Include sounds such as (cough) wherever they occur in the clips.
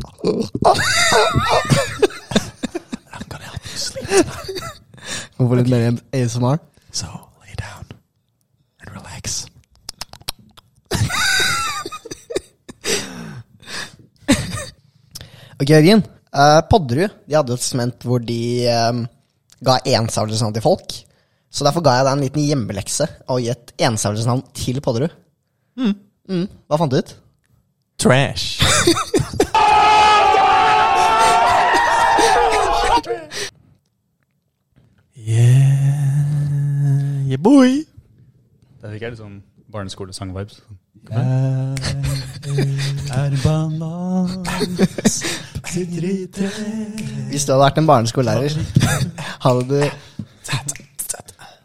I'm gonna help you sleep. Hvorfor litt mer ASMR? So lay down and relax. Ok, Jørgen. Uh, Podderud de hadde et segment hvor de um, ga enstavelsesnavn til folk. Så derfor ga jeg deg en liten hjemmelekse og gi et enstavelsesnavn til Podderud. Mm. Hva fant du ut? Trash. (laughs) yeah, yeah boy. Der fikk jeg litt sånn barneskolesang-vibes. Er banan sitter i tre Hvis du hadde vært en barneskolelærer, hadde du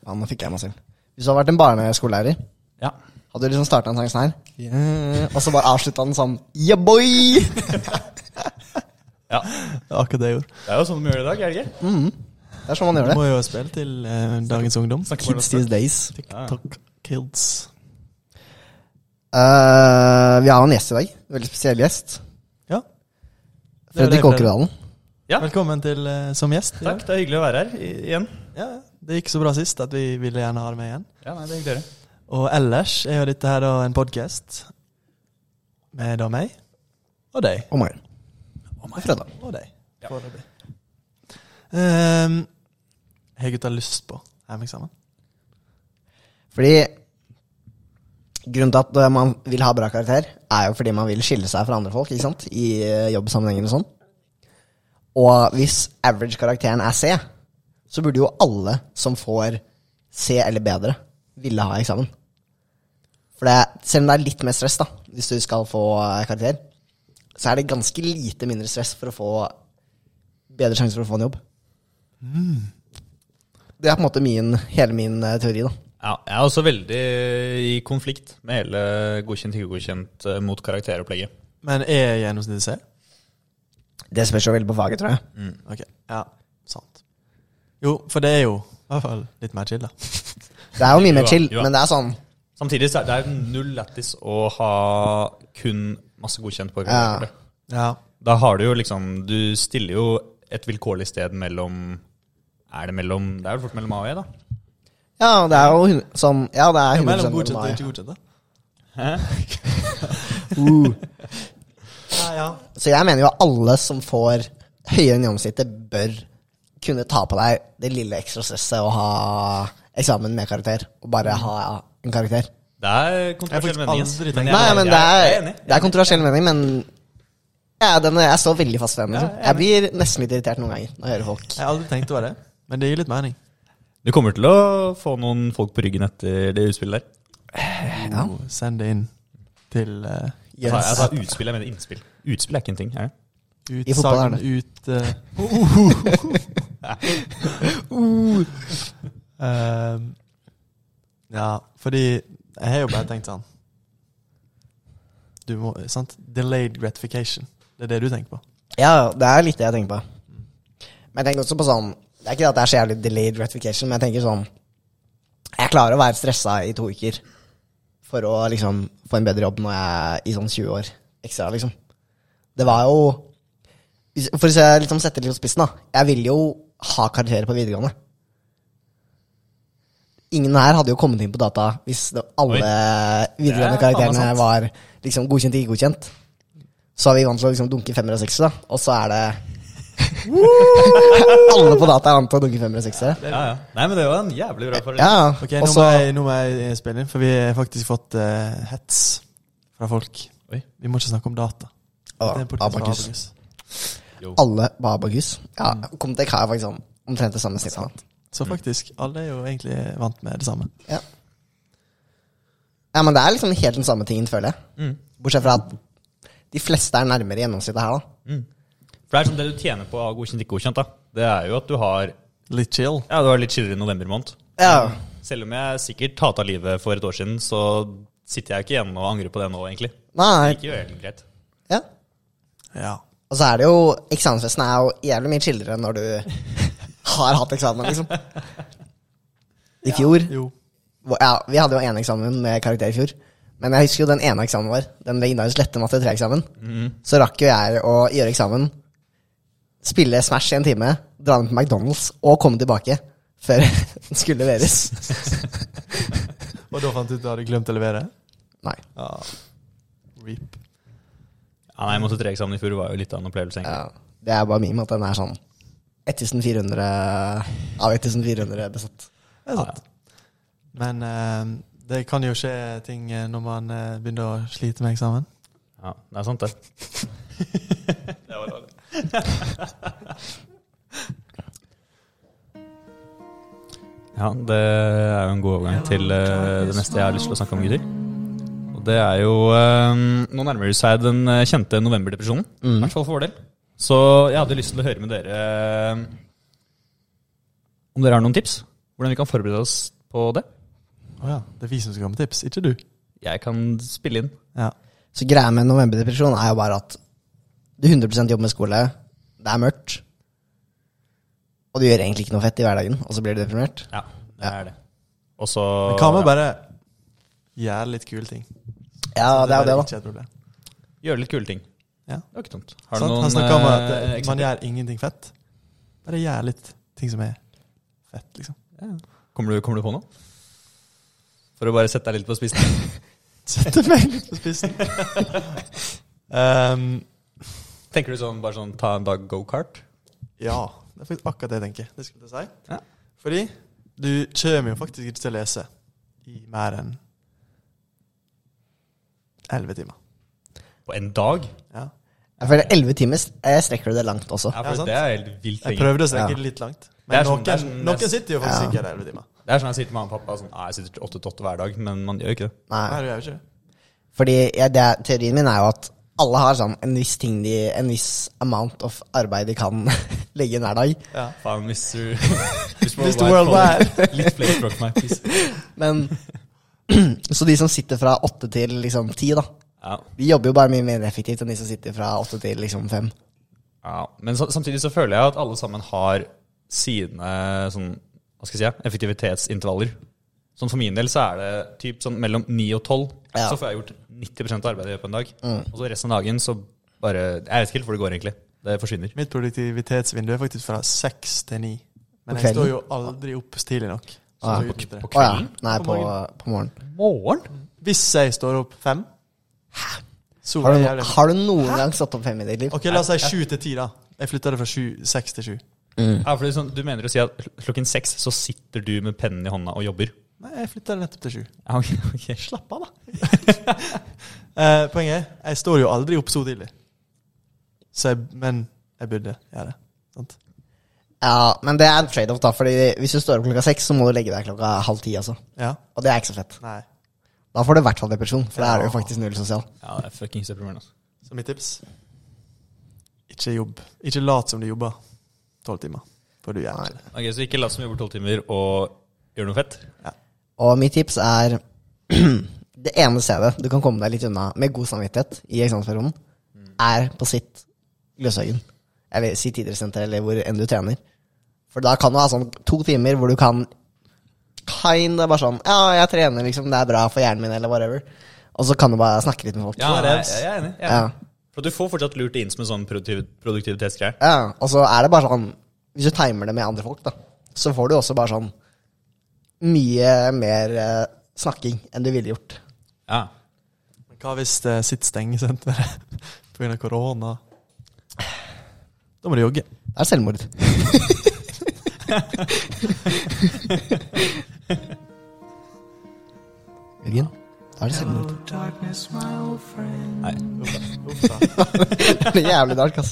Ja, nå fikk jeg meg selv. Hvis du hadde vært en barneskolelærer, Ja. hadde du liksom starta en sang sånn her, yeah, og så bare avslutta den sånn Yeah, boy! ja. Det var akkurat det jeg gjorde. Det er jo sånn de gjør det i dag, er det ikke? Det er sånn man gjør det. Du må jo spille til eh, dagens ungdom. Kids these days. TikTok kids. Eh, vi har en gjest i dag. Veldig spesiell gjest. Ja. Det er det, Fredrik Fredrik. Åkerdalen. Ja. Velkommen til eh, som gjest. i dag. Takk, det er hyggelig å være her i- igjen. Ja, det gikk så bra sist at vi ville gjerne ha det med igjen. Ja, nei, det er hyggelig å høre. Og ellers er jo dette her da en podkast med da meg og deg. Og meg. Og fredag. Og deg. Ja. Foreløpig. Um, har gutta lyst på hjemmeeksamen? Fordi Grunnen til at man vil ha bra karakter, er jo fordi man vil skille seg fra andre folk ikke sant? i eh, jobbsammenhenger og sånn. Og hvis average-karakteren er C, så burde jo alle som får C eller bedre, ville ha eksamen. For det, selv om det er litt mer stress, da, hvis du skal få eh, karakter, så er det ganske lite mindre stress for å få bedre sjanse for å få en jobb. Det er på en måte min, hele min eh, teori, da. Ja, jeg er også veldig i konflikt med hele godkjent, ikke godkjent eh, mot karakteropplegget. Men er gjennomsnittet C? Det spørs jo veldig på faget, tror jeg. Ok, ja, sant. Jo, for det er jo i hvert fall litt mer chill, da. Det er jo mye (laughs) mer chill, jo da. men det er sånn Samtidig så er det null lættis å ha kun masse godkjent på Ja. Ja. Da har du jo liksom Du stiller jo et vilkårlig sted mellom Er det mellom Det er jo fort mellom A og E, da. Ja, det er jo sånn Ja, det er 100 Mellom godkjente og ikke godkjente. Hæ? (laughs) Uh. Ja, ja. Så jeg mener jo at alle som får høyere enn gjennomsnittet, bør kunne ta på deg det lille ekstra stresset å ha eksamen med karakter. Og bare ha en karakter. Det er kontroversiell mening. aldri Men Nei, men jeg- det jeg er, enig. det er kontroversiell mening, men ja, den, jeg står veldig fast ved den. Liksom. Jeg blir nesten litt irritert noen ganger når jeg hører folk. Jeg har aldri tenkt å være det, men det gir litt mening. Du kommer til å få noen folk på ryggen etter det utspillet der. Ja. Og Send det inn til uh, Jeg sa, jeg sa utspill, jeg mener innspill. Utspill er ikke en ting, er det? I fotball er utsagn ut (laughs) uh, Ehm, Ja, fordi jeg har jo bare tenkt sånn Du må, sant? Delayed gratification. Det er det du tenker på? Ja, det er litt det jeg tenker på. Men jeg tenker også på sånn Det er ikke at det er så jævlig delayed gratification, men jeg tenker sånn Jeg klarer å være stressa i to uker for å liksom få en bedre jobb når jeg er i sånn 20 år ekstra, liksom. Det var jo For å liksom sette det litt på spissen, da. Jeg ville jo ha karakterer på videregående. Ingen her hadde jo kommet inn på data hvis alle alle videregående er karakterene var liksom godkjent ikke godkjent. Så er vi vant til å liksom dunke femmer og seksere, da. Og så er det (laughs) Alle på data er vant til å dunke femmer og seksere. Ja, ja. Nei, men det var en jævlig bra forhold Ja, Ok, nå, så må jeg, nå må jeg spille inn, for vi har faktisk fått uh, hets fra folk. Oi. Vi må ikke snakke om data. Abakus. Alle på Abakus. Ja, Comtec har faktisk sånn omtrent det samme snittet. Så faktisk, alle er jo egentlig vant med det samme. Ja. ja, men det er liksom helt den samme tingen, føler jeg. Mm. Bortsett fra at de fleste er nærmere gjennomsnittet her, da. Mm. For det er sånn det du tjener på å ha godkjent ikke godkjent, da. Det er jo at du har Litt chill. Ja, du har litt chillere i november måned. Ja, Selv om jeg sikkert tata livet for et år siden, så sitter jeg ikke igjen og angrer på det nå, egentlig. nei, Det Ikke jo helt greit. ja. Ja. Og så er det jo Eksamensfesten er jo jævlig mye chillere når du (laughs) har hatt eksamen, liksom. I fjor Jo. Ja, vi hadde jo én eksamen med karakter i fjor. Men jeg husker jo den ene eksamen vår, den legendarisk lette matte 3-eksamen. Mm. Så rakk jo jeg å gjøre eksamen, spille Smash i en time, dra ned på McDonald's og komme tilbake før (laughs) den skulle leveres. (laughs) Og da fant du ut at du hadde glemt å levere? Nei. Ja. Reap. Ja, nei, måtte tre eksamen i fjor var jo litt av en opplevelse, egentlig. Ja, det er bare min at den er sånn 1400 av 1400 besatt. Det er sant. Men eh, det kan jo skje ting eh, når man eh, begynner å slite med eksamen. Ja, det er sant, det. (laughs) det var. (laughs) Ja, det er jo en god overgang til uh, det neste jeg har lyst til å snakke om, gutter. Og det er jo uh, Nå nærmer det seg den eh, kjente novemberdepresjonen. I hvert fall for vår del. Så jeg hadde lyst til å høre med dere eh, om dere har noen tips. Hvordan vi kan forberede oss på det. Å ja. Det er vi som skal komme med tips, ikke du. Jeg kan spille inn. Ja. Så greia med novemberdepresjon er jo bare at du 100 jobber med skole, det er mørkt, og du gjør egentlig ikke noe fett i hverdagen, og så blir du deprimert. Ja, det er det. Og så Men hva med å bare gjøre litt kule ting? Ja, det er jo det, da. Ikke et problem. gjøre litt kule ting. Ja. Det var ikke dumt. Har du Sant? noen Han snakka om at eh, man gjør ingenting fett. Bare gjør litt ting som er fett, liksom. Kommer, du, kommer du på noe? For å bare sette deg litt på spissen. (laughs) Sette meg litt på spissen. (laughs) um, Tenker du sånn bare sånn ta en dag gokart? ja, det er faktisk akkurat det jeg tenker. Det skulle jeg si. Ja. Fordi du kommer jo faktisk ikke til å lese i mer enn elleve timer. På en dag? Ja. Jeg føler 11 timer jeg strekker du det langt også. Ja, for det er helt vilt Jeg lenge. prøvde å strekke Ja. det litt langt. Men sånn- noen, sånn- noen er- sitter jo faktisk Ja. ikke elleve timer. Det er sånn jeg sitter med mamma og pappa sånn, «Ah, jeg sitter åtte til åtte hver dag, men man gjør ikke det. Nei. Nei, du gjør jo ikke det. Fordi ja, det, er- teorien min er jo at alle har sånn en viss ting de, en viss amount of arbeid de kan (laughs) legge inn hver dag. Ja. Faen, Mr. Mr. Mr. Worldwide. Litt flere språk meg, please. (laughs) Men (clears throat) Så de som sitter fra åtte til liksom ti, da, Ja. de jobber jo bare mye mer effektivt enn de som sitter fra åtte til liksom fem. Ja, men så, samtidig så føler jeg at alle sammen har sine sånn, hva skal jeg si, effektivitetsintervaller. Sånn For min del så er det typ sånn mellom ni og 12. Ja. Så får jeg gjort 90 av arbeidet jeg gjør på en dag. Og så resten av dagen så bare Jeg vet ikke helt hvor det går, egentlig. Det forsvinner. Mitt produktivitetsvindu er faktisk fra seks til ni. Men jeg står jo aldri opp tidlig nok. Så Ah, på- på kvelden? Ah, ja. Nei, På på, morgenen. Morgen? Hvis jeg står opp fem så Har du, no jævlig har du noen gang stått opp fem i ditt liv? Ok, la oss si sju til ti, da. Jeg flytta det fra seks til sju. Ja, for sånn, Du mener å si at klokken seks så sitter du med pennen i hånda og jobber? Nei, jeg flytta nettopp til sju. Okay, ok, ok. (laughs) Slapp av, da. (laughs) eh, poenget er, jeg står jo aldri opp så tidlig. Så jeg, men jeg burde gjøre det. Sant? Ja, men det er en trade-off, da. Fordi hvis du står opp klokka seks, så må du legge deg klokka halv ti. Altså. Ja. Og det er ikke så fett. Nei. Da får du i hvert fall depresjon, for da er du jo faktisk null sosial. Ja, det er fuckings deprimerende. Altså. Så mitt tips ikke jobb. Ikke lat som du jobber tolv timer. For du gjør ikke det. Ok, Så ikke lat som du jobber tolv timer og gjør noe fett? Og mitt tips er (clears throat) Det ene stedet du kan komme deg litt unna med god samvittighet i eksamensperioden, er på sitt Gløshaugen. Eller sitt idrettssenter, eller hvor enn du trener. For da kan du ha sånn to timer hvor du kan kind of bare sånn Ja, jeg trener, liksom. Det er bra for hjernen min, eller whatever. Og så kan du bare snakke litt med folk. Ja, jeg, er jeg, jeg er enig. Jeg er Ja. For du får fortsatt lurt det inn som en sånn produktiv, produktivitetsgreie. Ja, og så er det bare sånn Hvis du timer det med andre folk, da, så får du også bare sånn mye mer eh, snakking enn du ville gjort. Ja. Men hva hvis det sitter stengesenteret (laughs) pga. korona? Da må du jogge. Det er selvmord. (laughs) Jørgen, da er det selvmord. Nei. Uff da. (laughs) Det er jævlig dark, ass.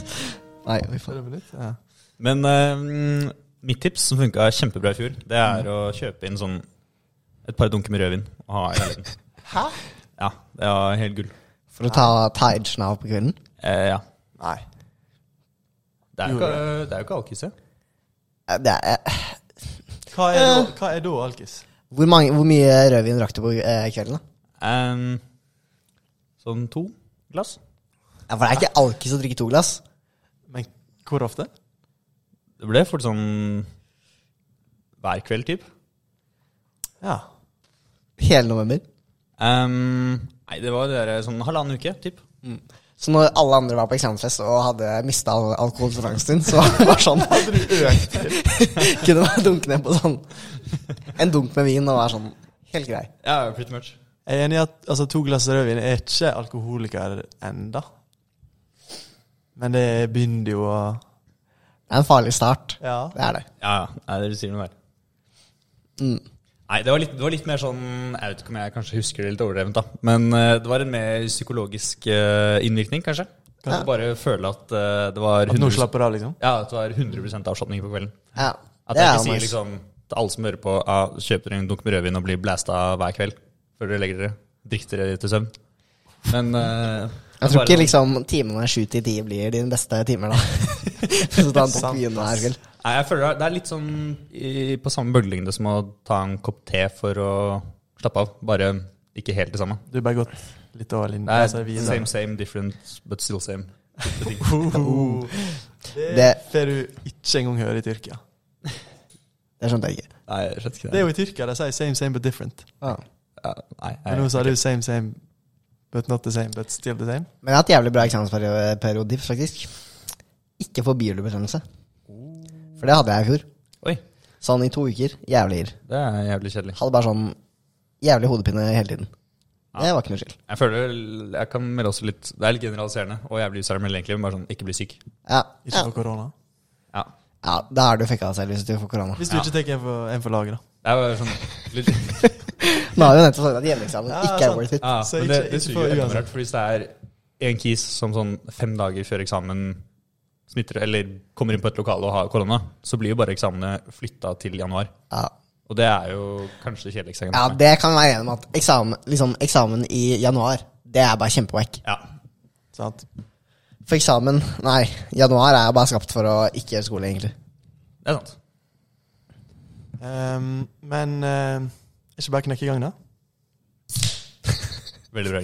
Nei, vi får. faen. det litt, ja. Men eh, mitt tips, som funka kjempebra i fjor, det er å kjøpe inn sånn et par dunker med rødvin og ha i leiligheten. Hæ? Ja, det var helt gull. For å ta, ta edgen av på kvelden? Eh, ja. Nei. Det er jo ikke, det er jo ikke alkis, ja. Eh, Det er, Hva er da, hva er da alkis? hvor, mange, hvor mye rødvin drakk du på eh, kvelden? da? Em, sånn to glass. Ja, For det er ikke alkis å drikke to glass. Men hvor ofte? Det ble fort sånn hver kveld, typ. Ja. Hele november. Um, nei, det var det der, sånn halvannen uke, typ. Så når alle andre var på eksamensfest og hadde mista al alkoholtoleransen sin, så (laughs) var det sånn? (laughs) Kunne man dunke ned på sånn en dunk med vin og være sånn helt grei. Ja, pretty much. Jeg er enig i at altså, to glass rødvin er ikke alkoholiker enda. Men det begynner jo å Det er en farlig start. Ja. Det er det. Ja, ja. Nei, det sier noe der. Mm. Nei, det var, litt, det var litt mer sånn Jeg vet ikke om jeg kanskje husker det litt overdrevent, da. Men uh, det var en mer psykologisk uh, innvirkning, kanskje. Kanskje Ja. du bare føle at uh, det var At noen 100, slapper av, liksom? ja, at det var 100 avslapning på kvelden. Ja, At jeg ikke sier liksom til alle som hører på ah, kjøp dere en dunk med rødvin og blir blæsta hver kveld før dere legger dere. Drikk dere til søvn. Men Jeg tror ikke sånn- liksom timene sju til ti blir dine beste timer, da. (laughs) så tar en topp Sant, vin hver kveld. Nei, jeg føler Det er litt sånn i, på samme bølgelengde som å ta en kopp te for å slappe av. Bare ikke helt det samme. Du bare gått litt over linjen. Det er altså, same, same, different, but still same. Oh, (laughs) det Det- får du ikke engang høre i Tyrkia. Det skjønte jeg ikke. Nei, jeg skjønte ikke Det er jo i Tyrkia de sier 'same, same, but different'. Ja. nei, nei, Men nå sa du 'same, same, but not the same, but still the same'. Men jeg har hatt jævlig bra eksamensperiode, faktisk. Ikke få bihulebetennelse. For det hadde jeg i fjor. Oi, Sånn i to uker. Jævlig irr. det er jævlig kjedelig. Hadde bare sånn jævlig hodepine hele tiden. Det var ikke noe skyld. Jeg føler jeg kan melde også litt Det er litt generaliserende og jævlig usærmelig, egentlig. Men bare sånn, ikke bli syk. Ja. Ikke Ja. for korona. Ja. ja, da er du fucka deg selv hvis du får korona. Hvis du Ja. ikke tar en for, en for laget, da. Det er bare sånn litt, (laughs) Nå har vi nettopp sagt at hjemmeeksamen Ja, ikke er sant. worth it. ja, men det, det suger jo uansett. rart. For hvis det er en kis som sånn fem dager før eksamen smitter eller kommer inn på et lokale og har korona, så blir jo bare eksamene flytta til januar. Ja. Og det er jo kanskje det kjedeligste ja, det kan vi være enig om at eksamen, liksom, eksamen i januar, det er bare kjempewack. Ja. Sant? For eksamen, nei, januar er bare skapt for å ikke gjøre skole, egentlig. Det er sant. Um, men uh, ikke bare knekke i gang, da. (laughs) Veldig bra.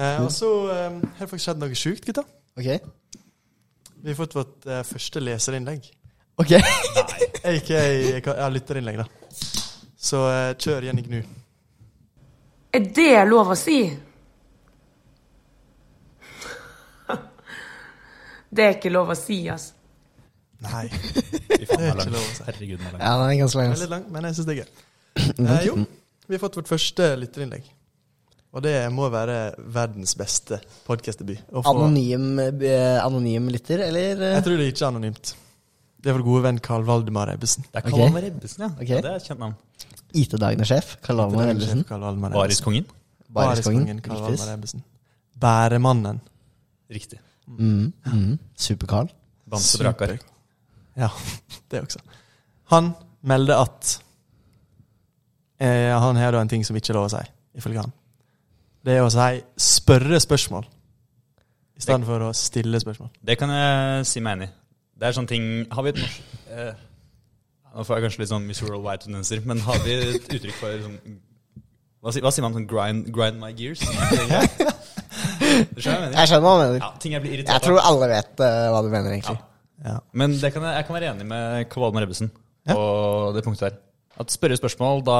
Eh, og så eh, har det faktisk skjedd noe sjukt, gutta. Ok? Vi har fått vårt eh, første leserinnlegg. Ok. Nei. (laughs) Ikke har lytterinnlegg, da. Så eh, kjør Jenny Gnu. Er det lov å si? (laughs) Det er ikke lov å si, altså. Nei. Det er er ikke lov å si. Herregud, den er langt. Ja, den er ganske lang. Det er litt langt, men jeg syns det er gøy. Eh, jo, vi har fått vårt første lytterinnlegg. Og det må være verdens beste podkastdebut. Anonym, eh, anonym lytter, eller? eh? Jeg tror det er ikke anonymt. Det er vår gode venn Karl Valdemar Ebbesen. Det er Karl Valdemar Ebbesen, ja. Ok. ja. Det er et kjent navn. IT-dagene-sjef, Karl Valdemar Ebbesen. Bariskongen. Bariskongen. Karl Riktig. Valdemar Ebbesen. Bæremannen. Riktig. Mm, mm. Super-Karl. Bamse Brakar. Super. Ja, (laughs) det også. Han melder at eh, han har da en ting som ikke er lov å si, ifølge han. Det er å si spørre spørsmål i stedet for å stille spørsmål. Det kan jeg si meg enig i. Det er sånne ting Har vi et norsk eh, Nå får jeg kanskje litt sånn Miss Worldwide-tendenser, men har vi et uttrykk for sånn hva, hva sier man sånn grind, grind my gears? Du skjønner jeg skjønner hva du mener. Ja, ting jeg blir irritert Jeg tror alle vet uh, hva du mener, egentlig. Ja. Men det kan jeg, jeg kan være enig med Karl og Ebbesen Ja. på det punktet der. At spørre spørsmål, da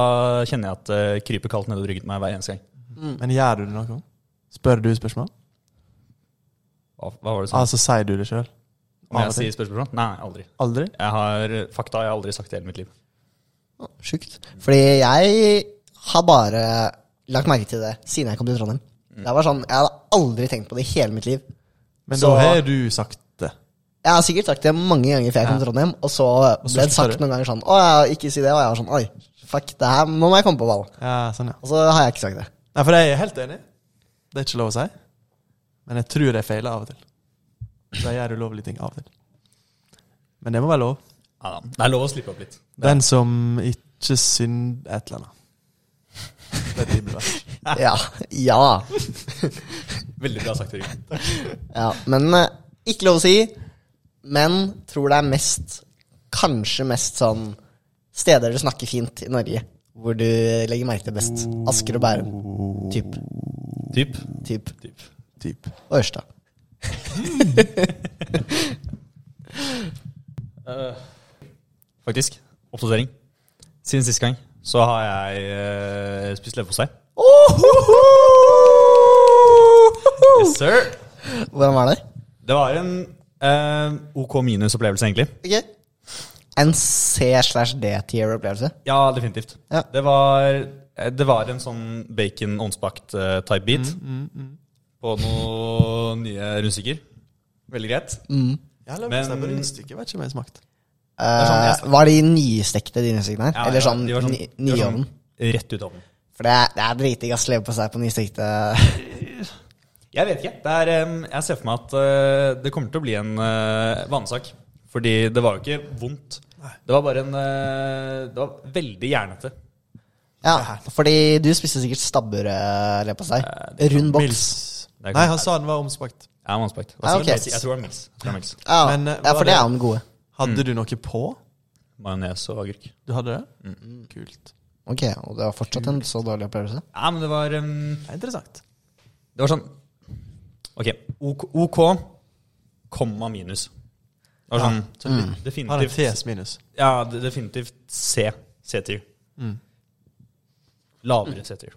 kjenner jeg at det kryper kaldt nedover ryggen på meg hver eneste gang. Men gjør du det noe? Spør du spørsmål? Hva, hva var det sånn? Altså sier du det sjøl? Om jeg sier spørsmål? Nei, aldri. Aldri? Jeg har fakta jeg har aldri sagt i hele mitt liv. Sjukt. Fordi jeg har bare lagt merke til det siden jeg kom til Trondheim. Det var sånn, Jeg hadde aldri tenkt på det i hele mitt liv. Men Så- da har du sagt. Jeg har sikkert sagt det mange ganger før jeg kom til Trondheim, og så ble det sagt noen ganger sånn Å ja, ikke si det. Og jeg var sånn Oi, fuck, det her, nå må jeg komme på ball. Ja, sånn, ja. Og så har jeg ikke sagt det. Nei, for jeg er helt enig. Det er ikke lov å si. Men jeg tror jeg feiler av og til. Så jeg gjør ulovlige ting av og til. Men det må være lov. Ja, da. Det er lov å slippe opp litt. Det Den som ikke synd et eller annet. Det er bibelvers. (laughs) Ja. Ja. Veldig bra sagt, Jørgen. ja. Men eh, ikke lov å si. Men tror det er mest Kanskje mest sånn steder du snakker fint i Norge. Hvor du legger merke til best. Asker og Bærum. Typ. Typ. Typ. typ. Typ. Og Ørsta. (laughs) Faktisk. Oppdatering. Siden sist gang så har jeg uh, spist leverpostei. Å, Yes, sir. Hvordan var det? Det var en eh, OK minus-opplevelse, egentlig. Ok. En C slash D-tier-opplevelse? Ja, definitivt. Ja. Det, var, eh, det var en sånn bacon ovnsbakt eh, beat på noen nye rundstykker. Veldig greit. Jeg har levd Men- Men... på rundstykke, vet ikke om jeg har smakt. Uh, sånn var de nystekte, de rundstykkene her? Ja, Eller sånn, ja, sånn, nyovnen? sånn? Rett ut av ovnen. For det er, det er dritdigg å leve på seg på nystekte (laughs) Jeg vet ikke. Det er, jeg ser for meg at eh, det kommer til å bli en uh, vanesak. Fordi det var jo ikke vondt. Det var bare en eh, Det var veldig jernete. Ja, fordi du spiste sikkert stabburet, eller på seg. Rund boks. Nei, han sa den var omspakt. Ja, omspakt. Ja, okay. Jeg tror det var Mils. Ja, Men, eh, ja, for det er jo den gode. Hadde du noe på? Majones og agurk. Du hadde det? Kult. Ok, og det var fortsatt en så dårlig opplevelse? Ja, men det var um, Det er interessant. Det var sånn Ok, OK, OK komma minus. Det var sånn ja. mm. Har en definitivt fes minus. Ja, definitivt C. C-tier. Mm. Lavere C-tier.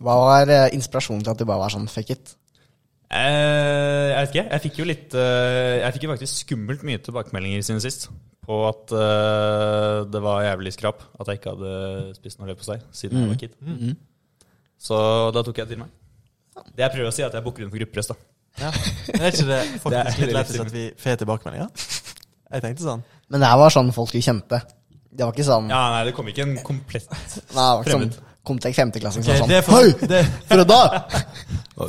Hva var eh, inspirasjonen til at du bare var sånn fuck it? Eh, jeg vet ikke. Jeg fikk jo litt eh, Jeg fikk jo faktisk skummelt mye tilbakemeldinger siden sist. På at eh, det var jævlig skrap at jeg ikke hadde spist noe leverpostei siden jeg var kid. Så da tok jeg det til meg. Det jeg prøver å si, er at jeg booker rundt for gruppepress. da. Ja. Men er ikke det (laughs) faktisk litt litt lættis at vi får tilbakemeldinger? Jeg tenkte sånn. Men det her var sånn folk skulle kjempe. Det var ikke sånn Ja, nei, det kom ikke en komplett Nei, det var ikke sånn. Kom til femteklassing okay, er for, sånn det, Hei, Fredda!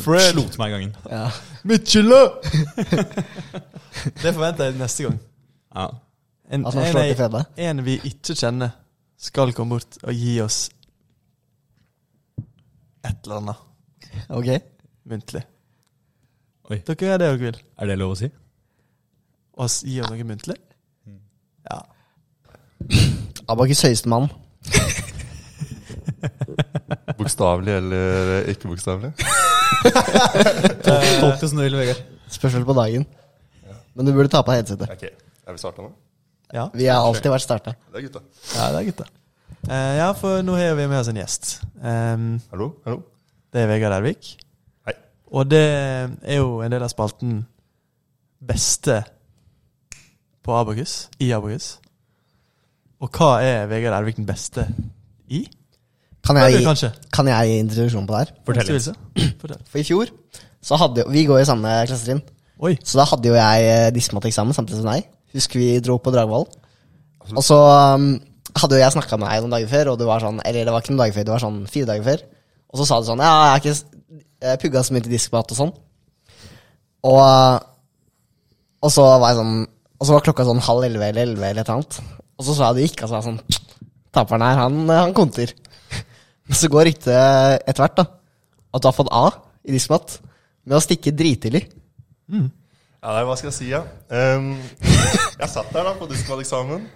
Fred. Slo til meg i gangen. Ja. Mitchella! (laughs) det forventer jeg neste gang. Ja. En, Altså, en, en, en vi ikke kjenner, skal komme bort og gi oss et eller annet Ok. muntlig. Oi. Dere gjør det dere vil. Er det lov å si? Og gi oss noe muntlig? Ja. Abakus høyeste mann. (laughs) Bokstavelig eller ikke bokstavelig? Tolk det som du vil, Vegard. Spørs vel på dagen. Men du burde ta på headsetet. Ok, Er vi starta nå? Ja, Vi har alltid vært starta. Det er gutta. ja det er gutta. Eh, ja, for nå har vi med oss en gjest. Um, Hallo? hallo? det er Vegard Ervik. Og det er jo en del av spalten Beste på Abakus, i Abakus. Og hva er Vegard Ervik den beste i? Kan Eller jeg, gi, kan jeg gi introduksjon på det her? Fortell. Fortell. For i fjor så hadde jo Vi går i samme klassetrinn. Oi. Så da hadde jo jeg eh, diskmateksamen samtidig som deg. Husker vi dro på Dragvoll. Og så um, hadde jo jeg snakka med deg noen dager før, og du var sånn Eller det var ikke noen dager før, det var sånn fire dager før. Og så sa du sånn Ja, jeg har ikke pugga så mye til diskmat og sånn. Og, uh, og så var jeg sånn Og så var klokka sånn halv elleve eller elleve eller et eller annet. Og så sa jeg det gikk, og så var jeg sånn Taperen her, han, han konter. (laughs) Men så går ryktet etter hvert, da, at du har fått A i diskmat med å stikke drittidlig. Ja, nei, hva skal jeg si, ja? Um, jeg satt der da på diskmateksamen,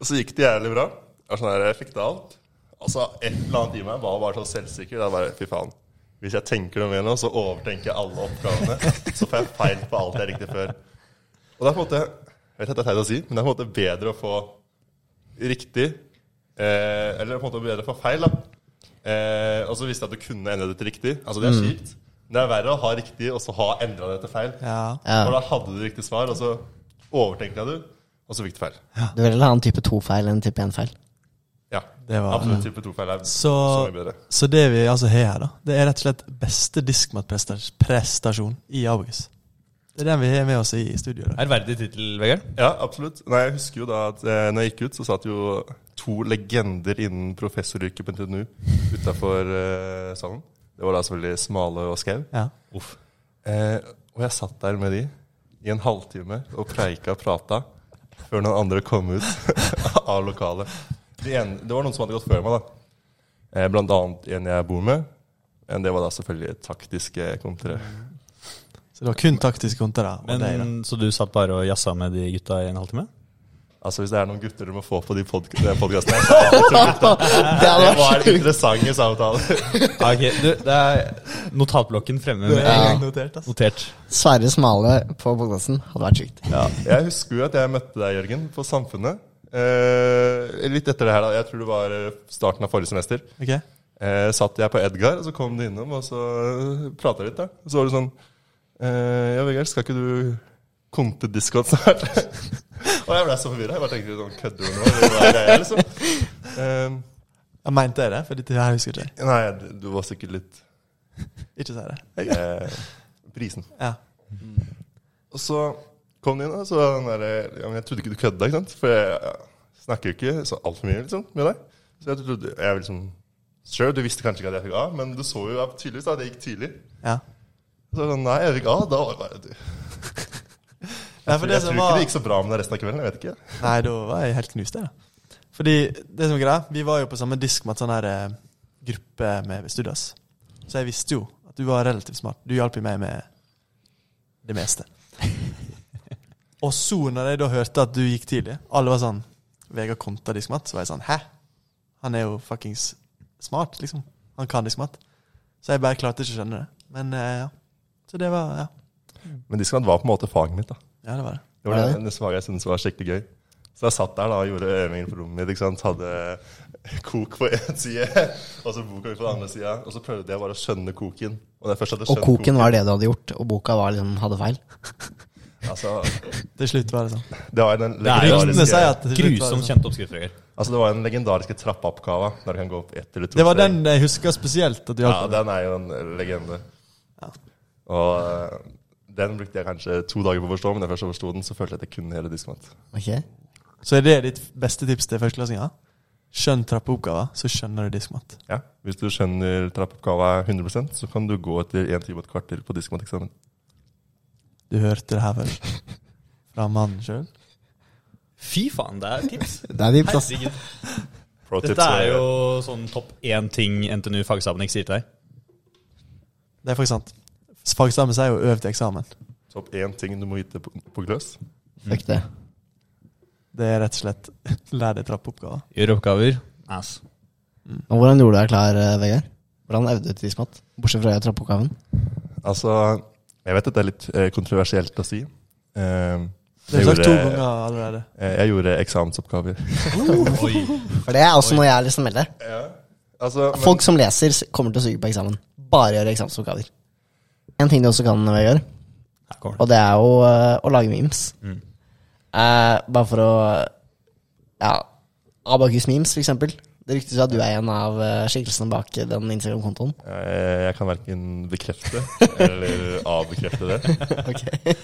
og så gikk det jævlig bra. Jeg, sånn her, jeg fikk det alt. Og så et eller annet i meg var bare så selvsikker. Da bare, fy faen. Hvis jeg tenker noe mer nå, så overtenker jeg alle oppgavene. (laughs) Så får jeg feil på alt jeg likte før. Og det er på en måte Jeg vet at det er teit å si, men det er på en måte bedre å få riktig eh, Eller på en måte bedre å få feil, da. Eh, og så visste jeg at du kunne endre det til riktig. Altså, det er kjipt. Men det er verre å ha riktig og så ha endra det til feil. Ja. Ja. For da hadde du riktig svar, og så overtenkte jeg du, og så fikk du feil. Du vil heller ha en type 2-feil enn en type 1-feil. Ja, Det var absolutt. Type 2-feil er så, Så, mye bedre. så det vi altså har her, da, det er rett og slett beste diskmatprestasjon i Abogus. Det er den vi har med oss i studio. i dag. Ærverdig tittel, Vegard. Ja, absolutt. Nei, jeg husker jo da at eh, når jeg gikk ut, så satt jo to legender innen professoryrket på NTNU utafor eh, salen. Det var da selvfølgelig Smale og Skau. Ja. Uff. Eh, og jeg satt der med de i en halvtime og preika og prata før noen andre kom ut (laughs) av lokalet. De en, det var noen som hadde gått før meg, da. Eh, blant annet en jeg bor med. Men det var da selvfølgelig taktiske kontre. Så det var kun taktiske kontre? da, og deg, da. Så du satt bare og jazza med de gutta i en halvtime? Altså Hvis det er noen gutter du må få på de podk podkastene det. (laughs) Det var interessante samtaler. Ah, (laughs) ok, du, det er notatblokken fremme med gang. notert, altså. Notert. Sverre Smale på podkasten hadde vært sykt. Ja, jeg husker jo at jeg møtte deg, Jørgen, på Samfunnet. Eh, litt etter det her, da. Jeg tror det var eh, starten av forrige semester. Ok? eh, satt jeg på Edgar, og så kom de innom, og så prata litt, da. Og så var det sånn eh, Ja, Vegard, skal ikke du konte diskoen snart? (laughs) og jeg ble så forvirra. Jeg bare tenkte sånn Kødder du nå? Hva er greia, liksom? Jeg mente jeg det, for dette her husker ikke jeg. nei, du- du var sikkert litt Ikke si det. Prisen. Ja. Og så kom inn, og så der, ja, Jeg trodde ikke du kødda, ikke sant? For jeg, jeg snakker jo ikke så altfor mye liksom, med deg. Så jeg trodde jeg liksom Sure, du visste kanskje ikke at jeg fikk A, men du så jo tydeligvis at det gikk tydelig. ja. Så sånn, nei, jeg fikk A. Da var det bare du. (laughs) Jeg, tror, Jeg, det tror ikke det gikk så bra med deg resten av kvelden. Jeg vet ikke. Nei, da var jeg helt knust, jeg. da. Fordi det som er greia, vi var jo på samme disk med en sånn her eh, gruppe med Studas. Så jeg visste jo at du var relativt smart. Du hjalp meg med det meste. Og så, når jeg da hørte at du gikk tidlig, alle var sånn Vegard konta diskmat, så var jeg sånn Hæ? Han er jo fuckings smart, liksom. Han kan diskmat. Så jeg bare klarte ikke å skjønne det. Men eh, ja. Så det var Ja, Men diskmat var på en måte faget mitt. da. ja det var det. Det var det det? eneste jeg syntes var skikkelig gøy. Så jeg satt der da og gjorde øvinger på rommet mitt. ikke sant? Hadde kok på én side, og så boka på den andre sida. Og så prøvde jeg bare å skjønne koken. Og, det første jeg hadde Og skjønt koken var det du hadde gjort, og boka var liksom, hadde feil. (laughs) Altså, Til slutt var det sånn. det var sier legendariske det Grusomt sånn. kjent oppskrift, Altså, det var den legendariske trappeoppgava der du kan gå opp ett eller to Det var den jeg husker spesielt at du Ja, den er jo en legende. Ja. Og eh, den brukte jeg kanskje to dager på å forstå, men da jeg først forsto den, så følte jeg at jeg kunne hele diskmat. Okay. Så er det ditt beste tips til førsteklassinga? Skjønn trappeoppgaver, så skjønner du diskmat. Ja, Hvis du skjønner trappeoppgava 100% så kan du gå etter én time og et kvarter på diskmateksamen. Du hørte det her først. Fra mannen sjøl. Fy faen, det er tips. (laughs) Det er de plass. Herregud. Dette er jo sånn topp én ting NTNU ikke sier til deg. Det er faktisk sant. Fagstaben sier jo 'øv til eksamen'. Topp én ting du må vite på, på gløs. Fuck det. Det er rett og slett (laughs) lær deg trappeoppgaver. Gjør oppgaver. Ass. Og hvordan gjorde du deg klar, eh, Vegard? Hvordan øvde du til diskmat? Bortsett fra trappeoppgaven. Altså, jeg vet at det er litt eh, kontroversielt å si. Du Det er sagt to ganger allerede. eh, jeg gjorde eksamensoppgaver. (laughs) For det er også noe jeg har lyst til å melde. Altså, men- Folk som leser, kommer til å suge på eksamen. Bare gjøre eksamensoppgaver. En ting du også kan, gjøre, Her kommer og det er jo eh, å lage memes. Mm. Eh, bare for å Ja. Abakus memes, for eksempel. Det ryktes jo at du er en av eh, skikkelsene bak den Instagram-kontoen. Eh, Jeg kan verken bekrefte eller avbekrefte det. (laughs) okay.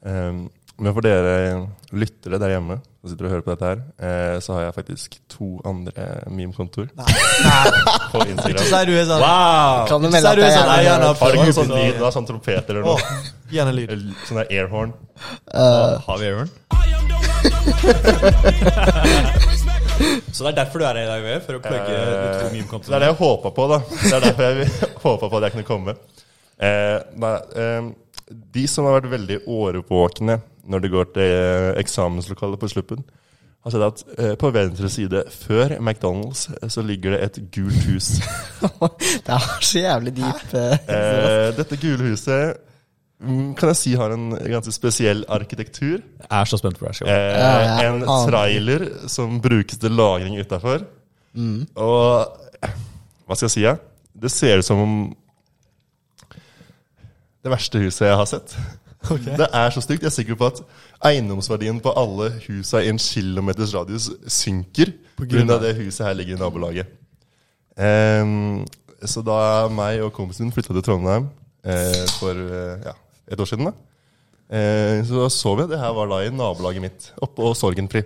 Um, men for dere lyttere der hjemme som sitter og hører på dette her, eh, så har jeg faktisk to andre meme-kontoer (laughs) på Instagram. er sånn Wow! Kan du melde at er jeg er av Har du ikke sånn, lyd? Du har sånn trompet eller noe? Henne lyd. Sånn der airhorn. Uh. Har vi Aaron? (laughs) (laughs) Så det er derfor du er her i dag, Vegard? For å plugge uh, to Eh, det er det jeg håpa på, da. Det er derfor jeg (laughs) håpa på at jeg kunne komme. Eh, nei, eh, de som har vært veldig årvåkne når det går til eh, eksamenslokalet på sluppen, har sett at eh, på venstre side, før McDonald's, eh, så ligger det et gult hus. (laughs) det er så jævlig dypt. eh, dette gule huset kan jeg si har en ganske spesiell arkitektur. Jeg er så spent på det. Eh, en trailer som brukes til lagring utafor. Mm. Og hva skal jeg si? Ja? Det ser ut som om det verste huset jeg har sett. Det er så stygt. Jeg er sikker på at eiendomsverdien på alle husa i en kilometers radius synker pga. det huset her ligger i nabolaget. Um, så da meg og kompisen min flytta til Trondheim eh, for eh, ja, et år siden, da, eh, så så vi at det her var da i nabolaget mitt, oppå Sorgenfri.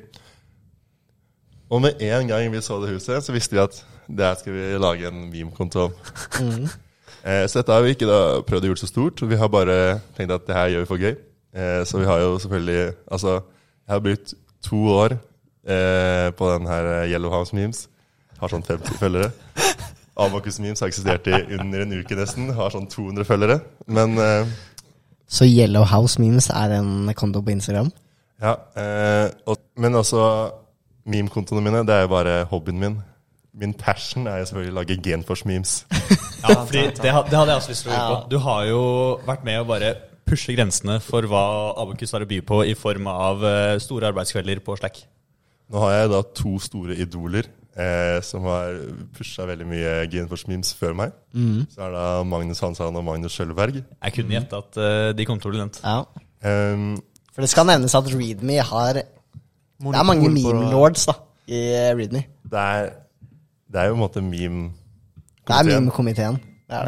Og med en gang vi så det huset, så visste vi at der skal vi lage en meme-konto om. (laughs) Eh, så dette har vi ikke da prøvd å gjøre så stort. Vi har bare tenkt at det her gjør vi for gøy. Eh, så vi har jo selvfølgelig Altså, jeg har brukt to år eh, på den her eh, Yellow House Memes. Har sånn 50 følgere. (laughs) Abakus Memes har eksistert i under en uke nesten. Har sånn 200 følgere. Men eh, Så Yellow House Memes er en konto på Instagram? Ja, eh, og, men også meme-kontoene mine, det er jo bare hobbyen min. Min passion er jo selvfølgelig å lage Genfors-memes. (laughs) Ja, fordi det, det hadde jeg også lyst til å gjøre på. Du har jo vært med å bare pushe grensene for hva Abokus har å by på i form av eh, store arbeidskvelder på Slack. Nå har jeg da to store idoler eh, som har pusha veldig mye Genforce Memes før meg. Mm. Så er det Magnus Hansan og Magnus Skjølberg. Jeg kunne gjette at uh, de kom til å bli nevnt. Ja. Um, For det skal nevnes at Readme har Det er mange meme lords da i Readme. det, er, det er jo på en måte meme Det er meme-komiteen.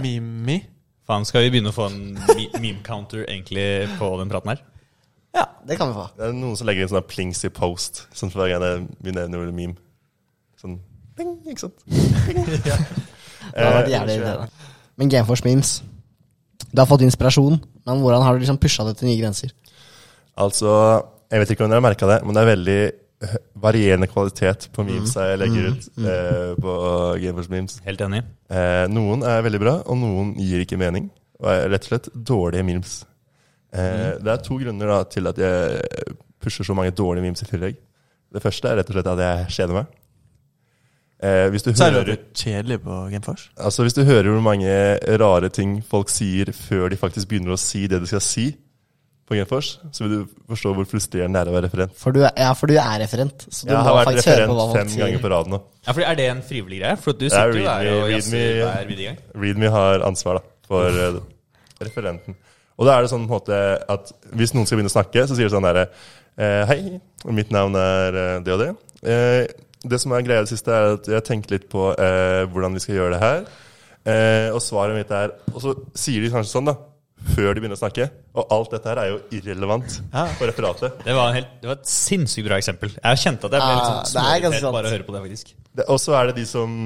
Mimi? Faen, skal vi begynne å få en meme-counter egentlig på den praten her? Ja, det kan vi få. Det er noen som legger inn sånne plings i post, sånn for hver gang det- vi nevner ordet meme. Sånn ding, ikke sant? (laughs) Det har vært Eh, jævlig. Men Gameforce memes Du har fått inspirasjon, men hvordan har du liksom pusha det til nye grenser? Altså, jeg vet ikke om dere har merka det, men det er veldig varierende kvalitet på memes jeg legger ut eh, på Gameforce Memes. Helt enig. Eh, noen er veldig bra, og noen gir ikke mening. Og er rett og slett dårlige memes. Eh, Det er to grunner da, til at jeg pusher så mange dårlige memes i tillegg. Det første er rett og slett at jeg kjeder meg. Eh, hvis, du du hører, det er kjedelig på Gameforce? altså, hvis du hører hvor mange rare ting folk sier før de faktisk begynner å si det de skal si på Gameforce, så vil du forstå hvor frustrerende det er å være referent. For du, er- ja, for du er referent. Så du Jeg må har vært faktisk høre på hva folk fem sier. ganger på rad nå. Ja, for Er det en frivillig greie? For du er sitter jo der og jazzer hver videre gang. Readme har ansvar da, for eh, referenten. Og da er det sånn på en måte at hvis noen skal begynne å snakke, så sier de sånn derre eh, Hei, mitt navn er eh, det og det. Eh, det som er greia i det siste, er at jeg tenker litt på eh, hvordan vi skal gjøre det her. Eh, og svaret mitt er Og så sier de kanskje sånn, da. Før de begynner å snakke. Og alt dette her er jo irrelevant Ja. for referatet. Det var, helt, det var et sinnssykt bra eksempel. Jeg kjente at jeg ble litt Ah, sånn det er småirritert bare å høre på det, faktisk. Og så er det de som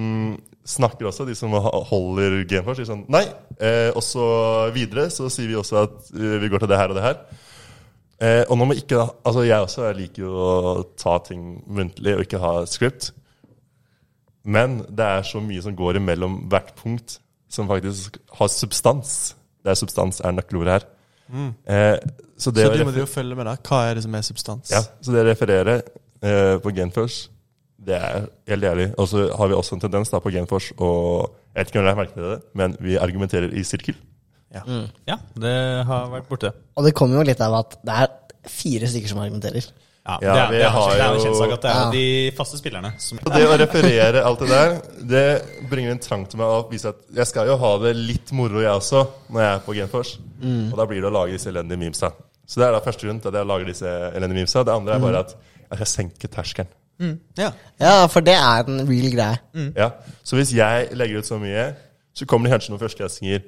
snakker også, de som holder Gameforce. Sier sånn nei. Eh, og så videre så sier vi også at eh, vi går til det her og det her. Eh, og når man ikke da- Altså, jeg også jeg liker jo å ta ting muntlig og ikke ha script. Men det er så mye som går imellom hvert punkt, som faktisk har substans. Det er substans er nøkkelordet her. Eh, så det Så du må jo følge med, da. Hva er det som er substans? ja, så det refererer eh, på Genfors, det er helt ærlig. Og så har vi også en tendens da på Genfors, og jeg vet ikke om dere har merket det, men vi argumenterer i sirkel. Ja. Ja, det har vært borte. Og det kommer jo litt av at det er fire stykker som argumenterer. Ja, Ja, det, er, det, er, det er en kjent sak at det er Ja. de faste spillerne som Og det å referere alt det der, det bringer en trang til meg å vise at jeg skal jo ha det litt moro, jeg også, når jeg er på Genfors. Og da blir det å lage disse elendige memesa. Så det er da første grunn til at jeg lager disse elendige memesa. Det andre er bare at jeg skal senke terskelen. Ja. Ja, for det er en real greie. Ja, Så hvis jeg legger ut så mye, så kommer det kanskje noen førsteklassinger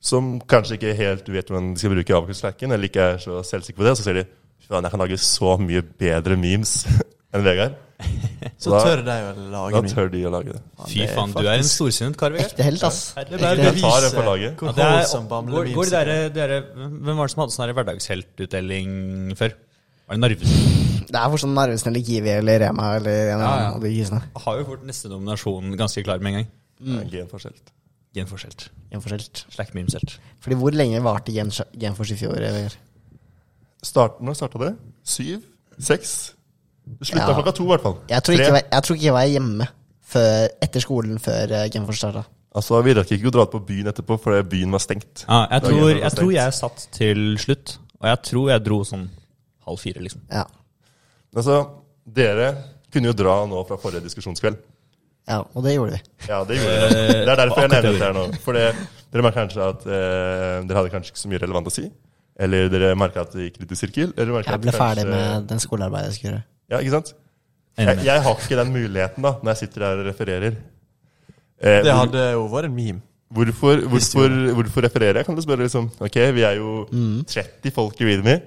som kanskje ikke helt vet hvordan de skal bruke avkastslacken, eller ikke er så selvsikre på det, og så sier de faen, jeg kan lage så mye bedre memes (laughs) enn Vegard. (laughs) Så da- tør de å lage Da tør de å lage det. Fy faen, du er en storsynt kar, Vegard. Ekte helt, ass. Det er er- Jeg tar en på laget. Ja, det er, går, går der, hvem var det som hadde sånn hverdagsheltutdeling før? Var det Narvesen? Det er for sånn Narvesen eller Kiwi eller Rema eller en Ja, ja. av de. Har jo fått neste nominasjon ganske klar med en gang. Mm. Genforskjellt. Genforskjelt. Genforskjelt. Slack memeselt. Fordi hvor lenge varte Gen- Genfors i fjor? Eller? Start, når starta det? Syv? Seks? Det slutta Ja. klokka to, i hvert fall. Jeg tror, ikke, jeg, tror ikke jeg var hjemme før, etter skolen før uh, Genfors starta. Altså, Vi rakk ikke å dra ut på byen etterpå, fordi byen var stengt. Ja, jeg, tror, jeg tror jeg satt til slutt, og jeg tror jeg dro sånn halv fire, liksom. Ja. Altså, Dere kunne jo dra nå fra forrige diskusjonskveld. Ja, og det gjorde vi. Ja, det gjorde vi. Det er derfor jeg nevner det. her nå. For det, dere merker kanskje at eh, dere hadde kanskje ikke så mye relevant å si. Eller dere merka at det gikk litt i sirkel. Eller Jeg ble ferdig med den skolearbeidet jeg skulle gjøre. Ja, ikke sant? Jeg, jeg har ikke den muligheten da, når jeg sitter der og refererer. Eh, Det hadde jo vært en meme. Hvorfor, hvorfor, hvorfor refererer jeg? Kan du spørre liksom Ok, vi er jo Mm. 30 folk i Readme.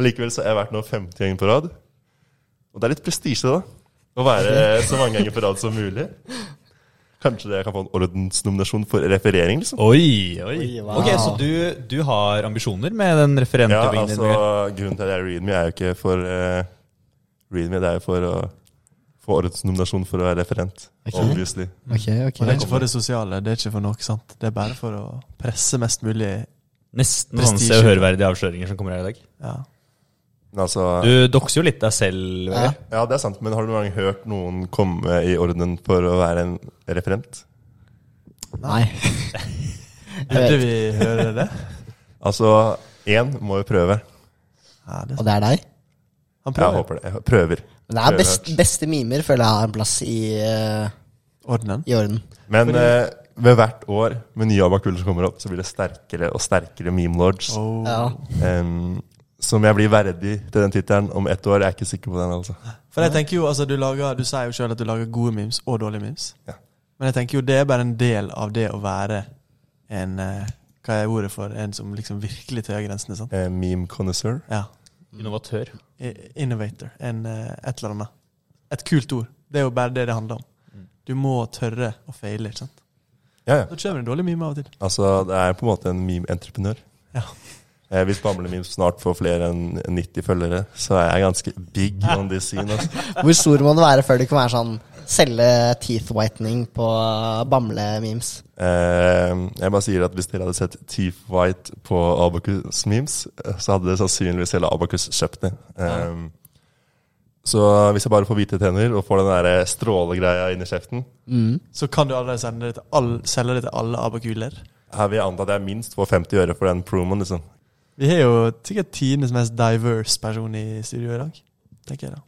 Allikevel så har jeg vært nå 50 ganger på rad. Og det er litt prestisje, da. Å være så mange ganger på rad som mulig. Kanskje jeg kan få en ordensnominasjon for referering, liksom. Oi, oi. Oi, wow. Ok, Så du, du har ambisjoner med den Ja, altså, din? Grunnen til at jeg er Readme, er jo ikke for uh, Readme, det er jo for å få ordensnominasjon for å være referent. Ok. Obviously. Ok, okay. Og det er ikke for det sosiale, det er ikke for noe sant. Det er bare for å presse mest mulig. Nesten sånn se og hørverdige avsløringer som kommer her i dag. Ja. Altså Du dokser jo litt deg selv, Ja. Ja, det er sant, men har du noen gang hørt noen komme i orden for å være en referent? Nei. (laughs) Burde vi høre det? Altså, én må jo prøve. Ja, det Og det er deg? Han Jeg håper det. Jeg prøver. Men det er best, beste mimer føler jeg har en plass i, uh, Orden. i orden. Men uh, ved hvert år med nye Abakuler som kommer opp, så blir det sterkere og sterkere meme lords. Oh. Ja. Em, som jeg blir verdig til den tittelen om ett år. Jeg er ikke sikker på den, altså. For jeg tenker jo, altså Du, lager, du sier jo sjøl at du lager gode memes og dårlige memes. Ja. Men jeg tenker jo det er bare en del av det å være en eh, Hva er ordet for en som liksom virkelig tøyer grensene? sant? Eh, meme connoisseur. Ja. Innovatør. Innovator. En, eh, et eller annet. Et kult ord. Det er jo bare det det handler om. Du må tørre å feile. ikke sant? Ja, ja. Da kommer det en dårlig meme av og til. Altså, det er på en måte en meme-entreprenør. Ja. Eh, hvis Bamble Memes snart får flere enn 90 følgere, så er jeg ganske big on this scene. Altså. (laughs) Hvor stor må du være før du kan være sånn selge teeth whitening på Bamble-memes? Eh, jeg bare sier at hvis dere hadde sett Teeth White på Abacus Memes, eh, så hadde det sannsynligvis hele Abacus kjøpt det. Eh, Så hvis jeg bare får hvite tenner og får den der strålegreia inn i kjeften, Så kan du allerede sende det til all, selge det til alle abakuler. her vil jeg anta at jeg minst får 50 øre for den promoen. liksom. Vi har jo sikkert tidenes mest diverse person i studio i dag. tenker jeg da.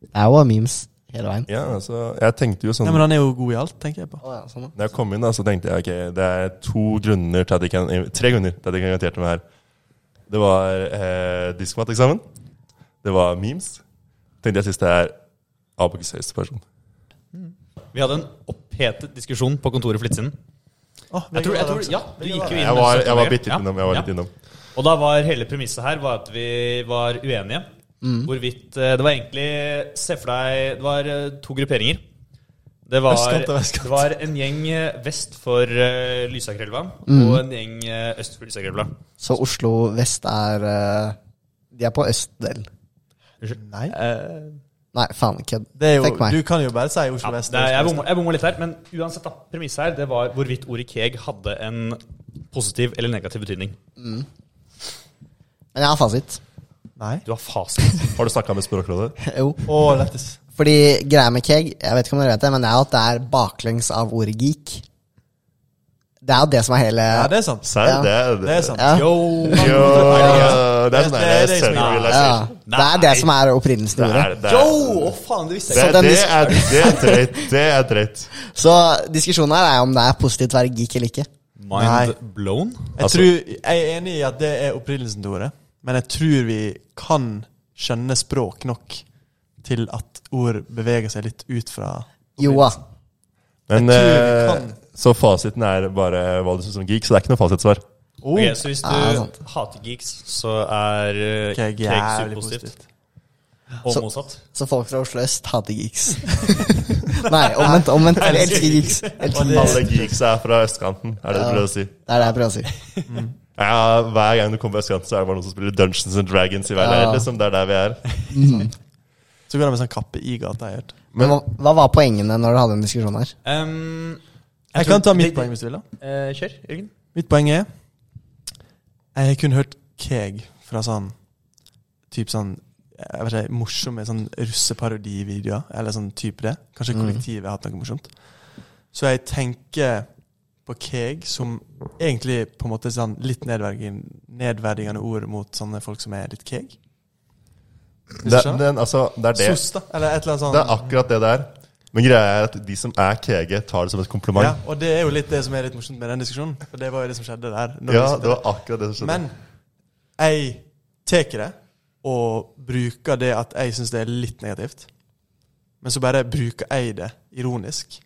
Det er jo memes hele veien. Ja, altså, jeg tenkte jo sånn Ja, Men han er jo god i alt, tenker jeg på. Oh, ja, sånn, da. Jeg kom inn, da, så tenkte jeg ok, det er to grunner til at jeg kan, tre grunner til at jeg kan invitere meg her. Det var eh, diskmateksamen. Det var memes. Tenkte jeg siste er Abakus høyeste person. Vi hadde en opphetet diskusjon på kontoret for litt siden. Oh, Jeg tror, jeg tror, ja, du gikk jo inn Jeg var, jeg var bitte litt innom. Jeg var Ja. litt innom. Og da var hele premisset her var at vi var uenige. Hvorvidt eh, Det var egentlig Se for deg Det var eh, to grupperinger. Det var, Østkant og vestkant. det var en gjeng eh, vest for uh, Lysakrelva og en gjeng øst for Lysakerelva. Så Oslo vest er uh, De er på østdelen. Nei. Uh, Nei, faen, kødd. Du kan jo bare si Oslo ja, vest. det er, jeg bomma- jeg litt her, men uansett, da. Premisset her det var hvorvidt ordet keg hadde en positiv eller negativ betydning. Men jeg har fasit. Nei. Du har fasit. Har du snakka med Språkrådet? (laughs) Jo. Oh, lettest. Fordi greia med keg, jeg vet ikke om dere vet det, men det er jo at det er baklengs av ordet geek. Det er jo det som er hele Ja, det er sant. Ja. Det er Det er sant. Ja. Yo! Jo, det er sånn Det er det Ja, self-realization. det er det som er opprinnelsen til ordet. Yo! Å, faen, det visste Det, jeg ikke. det, er, det er drøyt. Det er drøyt. Så diskusjonen her er om det er positivt å være geek eller ikke. Nei. Blown? Jeg, Altså- tror, jeg er enig i at det er opprinnelsen til ordet, men jeg tror vi kan skjønne språk nok til at ord beveger seg litt ut fra Joa. Men Jeg tror vi eh. Så fasiten er bare hva du syns om geek, så det er ikke noe fasitsvar. oh, Okay, så hvis du Ja, hater geeks, så er uh, ok, cake jævlig superpositivt. positivt. Og Så- motsatt. Så folk fra Oslo øst hater geeks. (laughs) Nei, omvendt. omvendt. Jeg elsker geeks. Elsker. Alle geeks er fra østkanten, er det du prøver å si. Det er det jeg prøver å si. Ja, Hver gang du kommer på østkanten, så er det bare noen som spiller Dungeons and Dragons i hver Ja. leir. Liksom. Det er der vi er. Så går det med sånn kappe i gata, jeg har. Men hva, hva var poengene når du hadde en diskusjon her? Um, Jeg kan ta mitt poeng hvis du vil. da Uh, kjør, Jørgen. Mitt poeng er Jeg har kun hørt keg fra sånn Typ sånn jeg ikke, morsomme sånn russeparodivideoer, eller sånn type det. Kanskje kollektivet har hatt noe morsomt. Så jeg tenker på keg som egentlig på en måte sånn litt nedverdigende, ord mot sånne folk som er litt keg. Det, den, altså, det er det. Sos, da. Eller et eller annet sånt. Det er akkurat det det er. Men greia er at de som er kege, tar det som et kompliment. Ja, og det er jo litt det som er litt morsomt med den diskusjonen. For det var jo det som skjedde der. Ja, det var akkurat det som skjedde. Men jeg tar det og bruker det at jeg syns det er litt negativt. Men så bare bruker jeg det ironisk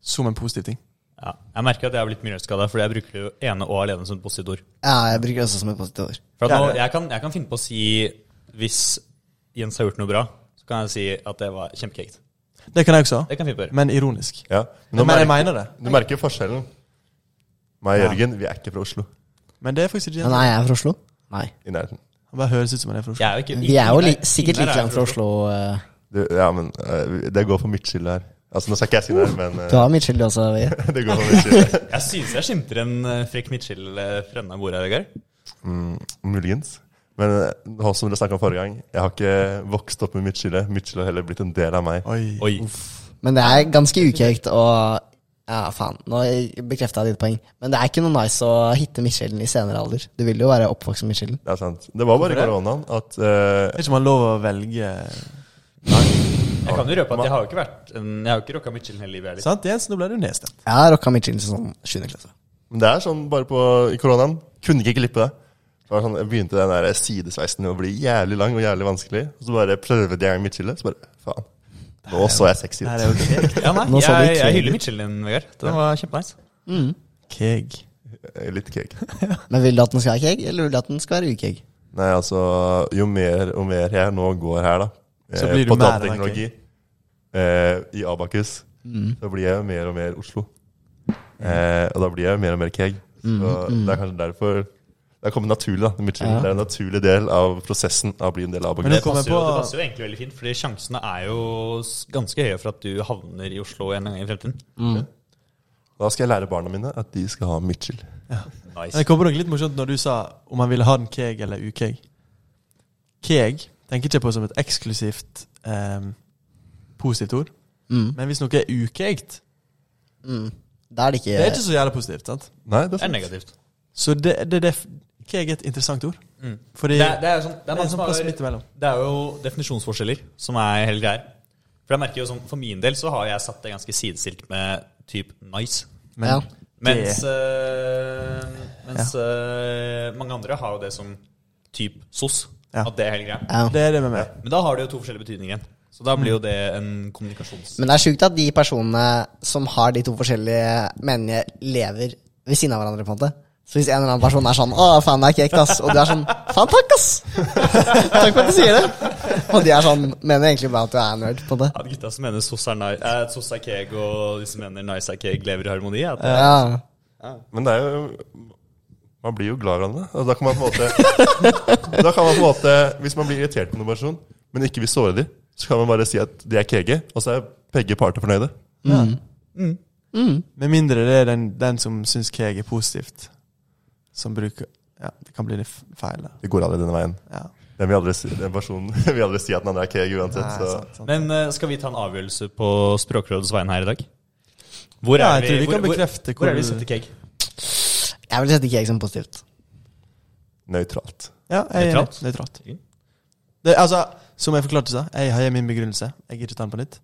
som en positiv ting. Ja, jeg merker at jeg har blitt miljøskada, fordi jeg bruker det jo ene og alene som et positivt ord. Ja, jeg bruker det også som et positivt ord. For at nå, jeg, kan, jeg kan finne på å si Hvis Jens har gjort noe bra, så kan jeg si at det var kjempekekt. Det kan jeg også, Det kan å men ironisk. Ja. Men, men jeg merker- mener det. Du merker forskjellen. Meg og Ja. Jørgen, vi er ikke fra Oslo. Men det er faktisk ikke nei, jeg er fra Oslo. Nei. I nærheten. Han bare høres ut som han er fra Oslo. Jeg er jo ikke, Vi er jo li sikkert er langt fra Oslo. eh. Du, ja, men eh, det går for midtskille her. Altså, Nå skal ikke jeg si det, her, men eh, Du har midtskill du også, Vi. (laughs) det går for midtskille. (laughs) Jeg synes jeg skimter en eh, frekk midtskill eh, for enden av bordet her, Vegard. Mm, muligens. Men eh, nå som dere snakket om forrige gang, jeg har ikke vokst opp med midtskille. Midtskille har heller blitt en del av meg. Oi. Oi. Men det er ganske ukjekt å Ja, faen. Nå bekrefta jeg ditt poeng. Men det er ikke noe nice å hitte midtskillen i senere alder. Du vil jo være oppvokst med midtskillen. Det er sant. Det var bare i koronaen at eh, Er ikke man lov å velge Jeg kan jo røpe at jeg har jo ikke vært Jeg har jo ikke rocka Michelin hele livet heller. Sant, Jens? Nå ble du nedstemt. Jeg har rocka Michelin til sånn 7. klasse. Men det er sånn bare på, i koronaen. Kunne ikke klippe det. Sånn, jeg begynte den der sidesveisen å bli jævlig lang og jævlig vanskelig. Og så bare prøvde jeg Mitchell, så bare faen. Nå så jeg sexy Nei, ut. det er jo keg. Ja, nei, Nå så du jeg, jeg hyller Mitchell din, Vegard. Den var kjempenice. Keg. Eh, Litt keg. (laughs) Men vil du at den skal være keg, eller vil du at den skal være ukeg? Nei, altså, jo mer og mer jeg nå går her, da, Så eh, blir du på mer datateknologi eh, i Abakus, så blir jeg mer og mer Oslo. Eh, og da blir jeg mer og mer keg. Så det er kanskje derfor det har kommet naturlig. da, Mitchell. Ja. Det er en naturlig del av prosessen av å bli en del av Men Det passer, jo, det passer jo egentlig veldig fint, fordi sjansene er jo ganske høye for at du havner i Oslo en gang i fremtiden. Da skal jeg lære barna mine at de skal ha Mitchell. Nice. Jeg kom på noe litt morsomt når du sa om man ville ha den keg eller ukeg. Keg tenker ikke jeg på som et eksklusivt ehm, positivt ord. Mm. Men hvis noe er ukegt, Mm. Da er det ikke det er ikke så jævlig positivt. sant? Nei, det Det er er negativt. Så det, det, keg er et interessant ord. Mm. Fordi Det, er- det er jo sånn, det det er sånn har, midt imellom. Det er jo definisjonsforskjeller som er helt greier. For jeg merker jo sånn, For min del så har jeg satt det ganske sidestilt med type nice. Men Ja. Mens, øh, mens øh, mange andre har jo det som type sos. Ja. At det er helt greit. ja. det er det med meg. Men da har det jo to forskjellige betydninger igjen. Så da blir jo det en kommunikasjons... Men det er sjukt at de personene som har de to forskjellige meningene, lever ved siden av hverandre. på en måte Så hvis en eller annen person er sånn 'Å, faen, det er kjekt', ass, og du er sånn 'Faen, takk, ass', takk for at du sier det. Og de er sånn mener egentlig bare at du er nerd. på det. Ja, At gutta som mener sos er, ni eh, sos er keg, og de som mener nice er keg, lever i harmoni. At det, Ja, Men det er jo Man blir jo glad av det. Og da kan man på en måte (laughs) Da kan man på en måte Hvis man blir irritert på noen person, men ikke vil såre dem, så kan man bare si at de er kege, og så er begge parter fornøyde. Med mindre det er den, den som syns keg er positivt, som bruker Ja, det kan bli litt feil. da. Det går aldri denne veien. Ja. Den vil aldri, den personen (laughs) vil aldri si at den andre er keg uansett. Nei, Så. sant, sant. Men eh, skal vi ta en avgjørelse på Språkrådets vegne her i dag? Hvor Ja, er jeg tror vi hvor, kan hvor, bekrefte hvor er det vi setter keg? Jeg vil sette keg som positivt. Nøytralt. Ja, jeg er. Nøytralt? Nøytralt. Det, altså, som jeg forklarte så, jeg har min begrunnelse. Jeg gidder ikke ta den på nytt.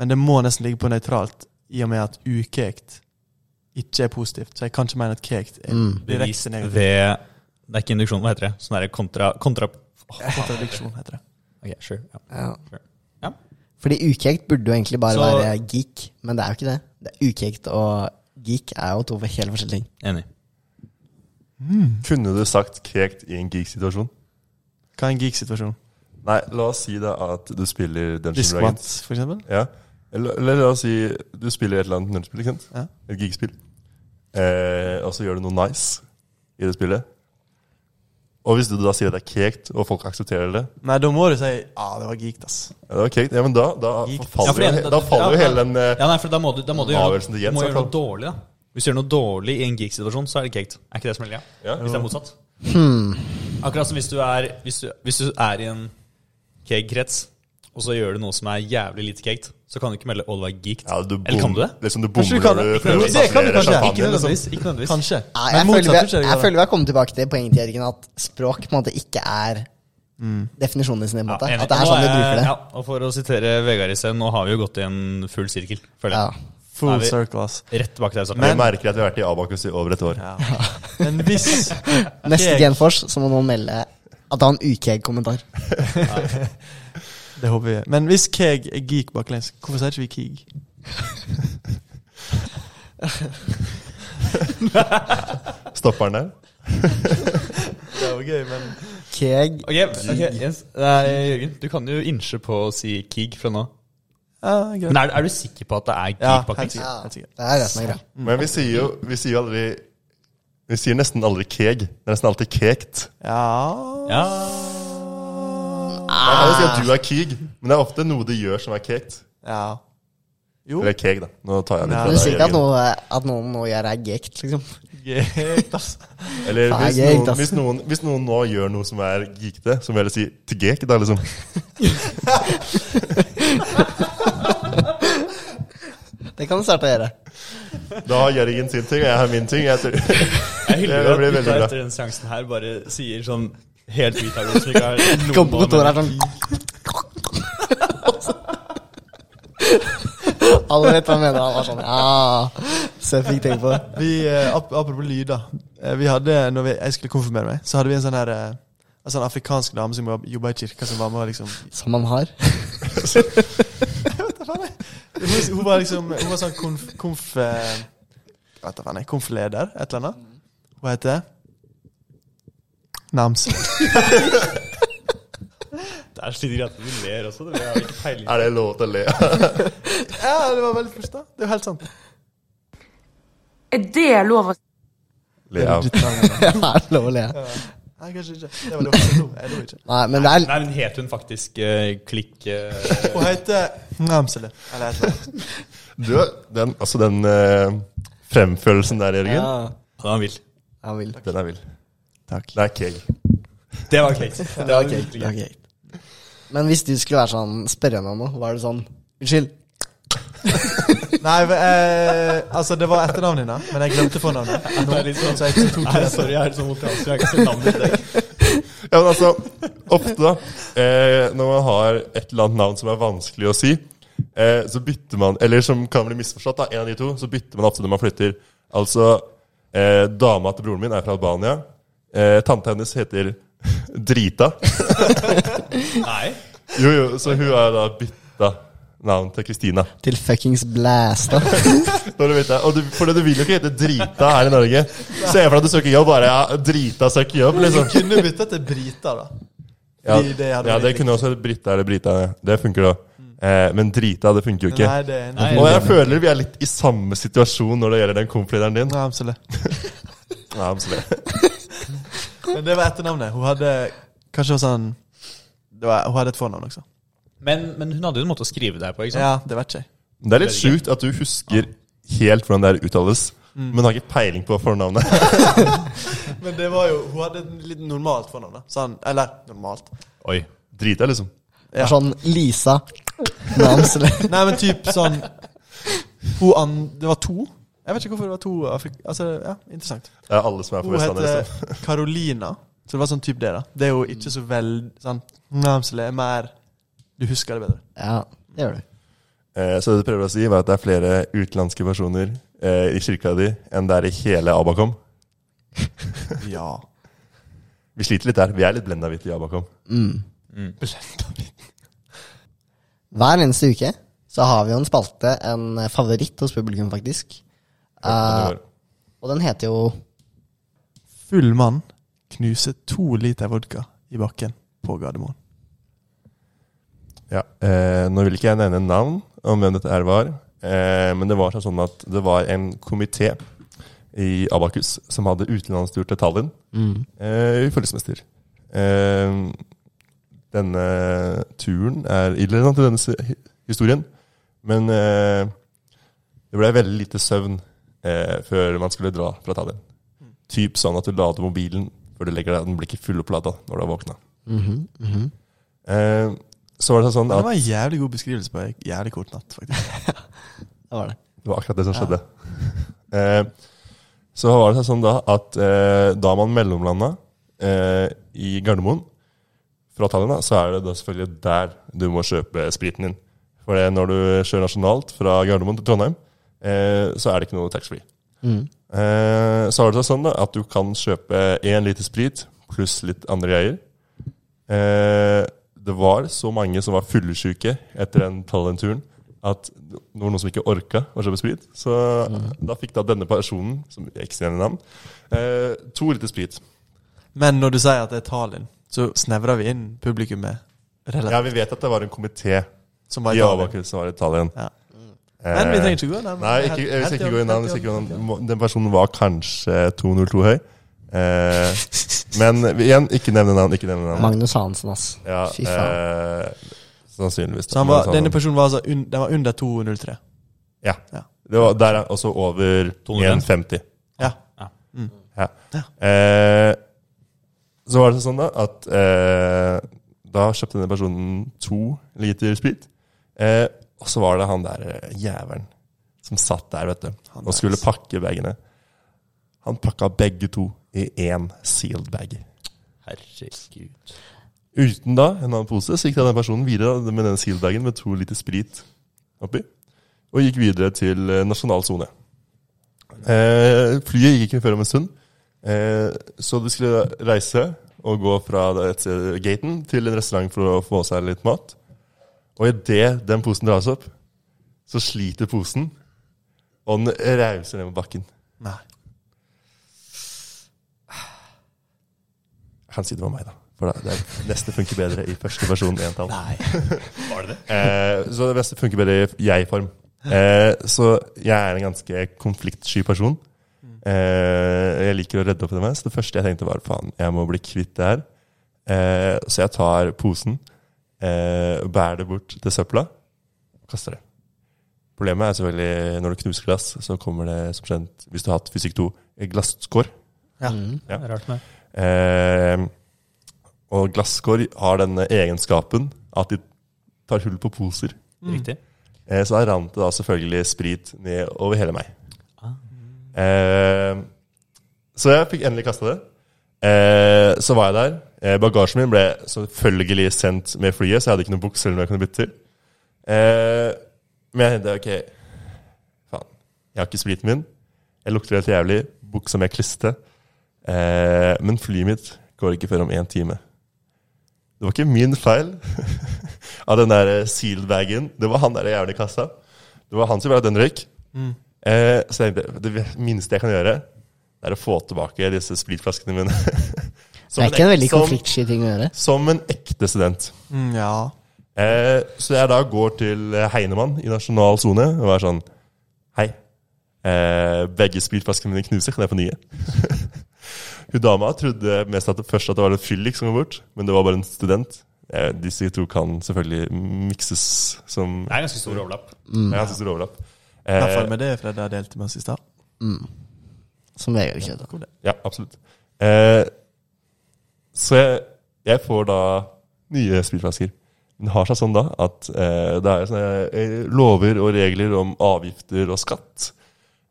Men det må nesten ligge på nøytralt, i og med at ukekt ikke er positivt. Så jeg kan ikke mene at kekt er Mm. Direkte negativt. ved Det er ikke induksjon, hva heter det? Sånn derre kontra... kontra Kontradiksjon, heter det. Ok, sure. Ja. Ja. Sure. Ja. Fordi ukekt burde jo egentlig bare Så- være geek, men det er jo ikke det. det er ukekt og geek er jo to helt forskjellige ting. Enig. Kunne du sagt kekt i en geek-situasjon? Hva er en geek-situasjon? Nei, la oss si det at du spiller Dungeon Dragons. Dragons. for eksempel? Ja. Eller, la oss si du spiller et eller annet ikke sant? Ja. Et geek-spill. Eh, og så gjør du noe nice i det spillet. Og hvis du da sier at det er kekt, og folk aksepterer det Nei, da må du si ja, det var geekt, ass. Ja, det var kekt. Ja, men da, da faller, Ja, jo, da faller jo ja, hele den eh, Ja, nei, for da må du, da må du gjøre, du må gjøre noe dårlig, da. Hvis du gjør noe dårlig i en geek-situasjon, så er det caked. Er ikke det som helst? Ja. Hvis det er motsatt. Hmm. Akkurat som hvis du er, hvis du, hvis du er i en cake-krets, og så gjør du noe som er jævlig lite caked, så kan du ikke melde all the way geeked'. ja, du Eller kan du det? Liksom du bommer kan det. du prøver Det kan du kanskje. Ikke Liksom. nødvendigvis. Ikke nødvendigvis. Kanskje. Men jeg, motsatt føler vi, jeg jeg føler vi har kommet tilbake til poenget til Jørgen at språk på en måte ikke er definisjonen sin. på en måte. enig. At det er sånn vi bruker det. Ja, og for å sitere Vegard i sted, nå har vi jo gått i en full sirkel, føler Ja. jeg. Full Nei, circle, ass. Rett tilbake til Men, jeg merker at vi har vært i Abakus i over et år. Ja. Men hvis (laughs) Neste Genfors så må noen melde at det har en ukeg-kommentar. (laughs) Det håper vi. Men hvis Keg er geek baklengs, hvorfor sier ikke vi Keeg? Stopper den der? Det var gøy, men Keg Ok, okay yes. Nei, Jørgen, du kan jo innse på å si Keeg fra nå. Ja, greit. Men er, er du sikker på at det er Ja, Keeg helt baklengs? Ja, Helt sikkert. Det er det som er greia. Men vi sier jo vi sier jo aldri Vi sier nesten aldri keg. Det er nesten alltid kekt. Ja Ja. Man kan jo si at du er keg, men det er ofte noe du gjør som er kekt. Ja. Jo. Eller keg, da. Nå tar jeg litt Ja, fra du sier ikke at, noe, at noen nå gjør er gekt, liksom. Geekt, ass. Eller Faen, hvis gekt, noen, ass. hvis, noen, hvis noen nå gjør noe som er geekete, så må jeg heller si til gek, da, liksom. (laughs) Det kan du starte å gjøre. Da har Jørgen sin ting, og jeg har min ting. Jeg tror. Jeg hyller (laughs) at du gutta etter den seansen her bare sier sånn helt retarded som ikke har Kom på kontoret her sånn (laughs) Alle vet hva jeg mener. Han var sånn Ja, så jeg fikk tenkt på det. Vi, eh, ap apropos lyder. Eh, vi hadde, når vi, jeg skulle konfirmere meg, så hadde vi en sånn her eh, En sånn afrikansk dame som jobba i kirka, som var med og liksom Som man har. (laughs) Da. Hun, hun var liksom Hun var sånn konf... konf vet da faen. Konfleder, et eller annet. Hun heter Nams. Det er så greit at du ler også. Det har ikke peiling Er det lov til å le? (laughs) Ja, det var veldig først, da. Det er jo helt sant. Er det lov å Le av. Ja, (laughs) er det lov å le? Nei, kanskje ikke. Det var lov. Jeg lo, jeg lo ikke. Nei, men det er Nei, men het hun faktisk uh, Klikk uh... Hun heter Namsele. Eller et eller annet. Du, den, altså den uh, fremførelsen der, Jørgen, Ja, Den er vill. den er vill. Takk. Det er keg. Det var Kate. Det var cake, var Ok. Men hvis du skulle være sånn spørre henne om noe, var det sånn Unnskyld. (laughs) Nei, men, eh, altså det var etternavnet ditt, men jeg glemte fornavnet. Nå, (laughs) Det sånn- så jeg tok Nei, sorry, jeg er sånn mot så jeg kan sett navnet ditt. (laughs) Ja, men altså, ofte da, eh, når man har et eller annet navn som er vanskelig å si, eh, så bytter man, eller som kan bli misforstått, da, en av de to, så bytter man ofte når man flytter. Altså, eh, dama til broren min er fra Albania. Eh, tante hennes heter (laughs) Drita. (laughs) Nei. Jo, jo, så hun har da bytta navn til Kristina. Til fuckings blæsta. (laughs) Når du vet det. Og du, for du vil jo ikke hete Drita her i Norge. Se for deg at du søker jobb, bare ja, Drita søker jobb, Du liksom. kunne bytta til Brita, da. Ja, Fordi det ja, det kunne også hett Brita eller Brita. Det funker da. Eh, men Drita, det funker jo ikke. Nei, det er Nei. Og jeg føler vi er litt i samme situasjon når det gjelder den komplideren din. Nei, absolutt. nei, absolutt. Men det var etternavnet. Hun hadde kanskje også sånn det var, Hun hadde et fornavn også. Men, men hun hadde jo en måte å skrive det her på, ikke sant? Ja, det vet jeg. Det er litt sjukt at du husker helt hvordan det her uttales, men har ikke peiling på fornavnet. (laughs) Men det var jo Hun hadde et litt normalt fornavn. sånn, Eller normalt. Oi. Drita, liksom. Er Sånn Lisa. Nei, men typ sånn Hun an, Det var to. Jeg vet ikke hvorfor det var to Afrik... Altså, ja, interessant. Er alle som er på Hun heter liksom. (laughs) Carolina. Så det var sånn type det, da. Det er jo ikke så veldig sånn Namsele er mer Du husker det bedre. Ja, det gjør du. Eh, så det du prøver å si, var at det er flere utenlandske personer eh, i kirka di enn det er i hele Abakom. (laughs) Ja. Vi sliter litt der. Vi er litt blenda hvitt i Abakom. Hver eneste uke så har vi jo en spalte, en favoritt hos publikum, faktisk. Eh, og den heter jo Full mann knuser to liter vodka i bakken på Gardermoen. Ja, eh, Nå vil ikke jeg nevne navn om hvem dette her var, eh, men det var sånn at det var en komité i Abakus som hadde utenlandstur til Tallinn eh, i følgesmester. Eh, denne turen er irrelevant til denne historien, men eh, det ble veldig lite søvn eh, før man skulle dra fra Tallinn. Typ sånn at du lader mobilen før du legger deg. Den blir ikke fullopplada når du har våkna. eh, så var det sånn at Det var en jævlig god beskrivelse på en jævlig kort natt, faktisk. (laughs) Det var det. Det var akkurat det som skjedde. (laughs) Eh, så var det sånn da at eh, da man mellomlanda eh, i Gardermoen fra Tallinn, så er det da selvfølgelig der du må kjøpe spriten din. For når du kjører nasjonalt fra Gardermoen til Trondheim, så er det ikke noe taxfree. Mm. så er det sånn da at du kan kjøpe én liter sprit pluss litt andre greier. Eh, det var så mange som var fyllesyke etter den Tallinn-turen at det var noen som ikke orka å kjøpe sprit. Så da fikk da denne personen, som sier navn, eh, to liter sprit. Men når du sier at det er Tallinn, så snevrer vi inn publikummet relativt. Ja, vi vet at det var en komité som var i i Abakus som var i Tallinn. Ja. Eh, Men vi trenger ikke gå nærmere. Nei, ikke, jeg vil ikke gå i navn. jeg ikke gå i. Den personen var kanskje 202 høy. Eh, men igjen, ikke nevne navn. Ikke nevne navn. Magnus Hansen, ass. Ja, Fy faen. eh, sannsynligvis. Så han var, denne personen var altså un, den var under 203. Ja. Ja. Det var, der er også over 1,50. Ja. Ja. Eh, så var det sånn da at eh, da kjøpte denne personen to liter sprit. Og så var det han der eh, jævelen som satt der, vet du, Han og skulle pakke bagene. Han pakka begge to i én sealed bag. Herregud. Uten da en annen pose så gikk denne personen videre med den sealed-bagen med to liter sprit oppi. og gikk videre til eh, nasjonal sone. Eh, flyet gikk ikke før om en stund, eh, så de skulle reise og gå fra gaten til en restaurant for å få seg litt mat. Og idet den posen dras opp, så sliter posen, og den rauser ned på bakken. Nei. Jeg kan si det var meg, da. For det, det neste funker bedre i første person entall. Nei. (laughs) Var det det? Eh, så det beste funker bedre i jeg-form. Eh, så jeg er en ganske konfliktsky person. Eh, jeg liker å redde opp i det mest. Det første jeg tenkte, var faen, jeg må bli kvitt det her. Eh, så jeg tar posen, eh, bærer det bort til søpla kaster det. Problemet er selvfølgelig når du knuser glass, så kommer det som kjent, hvis du har hatt fysikk 2, glasskår. Ja. Ja. Det er rart med. Eh, og glasskår har denne egenskapen at de tar hull på poser. Riktig. Eh, så da rant det da selvfølgelig sprit ned over hele meg. Eh, så jeg fikk endelig kasta det. Eh, så var jeg der. Eh, bagasjen min ble selvfølgelig sendt med flyet, så jeg hadde ikke noen bukser eller noe jeg kunne bytte til. Eh, men jeg tenkte ok, faen, jeg har ikke spriten min. Jeg lukter helt jævlig. Buksa mi er kliste. Eh, men flyet mitt går ikke før om én time. Det var ikke min feil (laughs) av den der sealed-bagen. Det var han der jævla i kassa. Det var han som ville at den røyk. Eh, så jeg tenkte, det minste jeg kan gjøre, det er å få tilbake disse spritflaskene mine. (laughs) Det er ikke en veldig som, konfliktsky ting å gjøre. som en ekte student. Mm, ja. Eh, så jeg da går til eh, Heinemann i nasjonal sone og er sånn Hei. Eh, begge spritflaskene mine knuser, kan jeg få nye? (laughs) Hun dama trodde mest at det først at det var en fyllik som var bort, men det var bare en student. Eh, disse to kan selvfølgelig mikses som Det er ganske stor overlapp. Mm. Det er ganske stor overlapp. I hvert Eh, fall med det Fred har delt med oss i stad. Som Vegard det. Ja, absolutt. Eh, så jeg, jeg får da nye spritflasker. Den det har seg sånn da at eh, det er sånne eh, lover og regler om avgifter og skatt.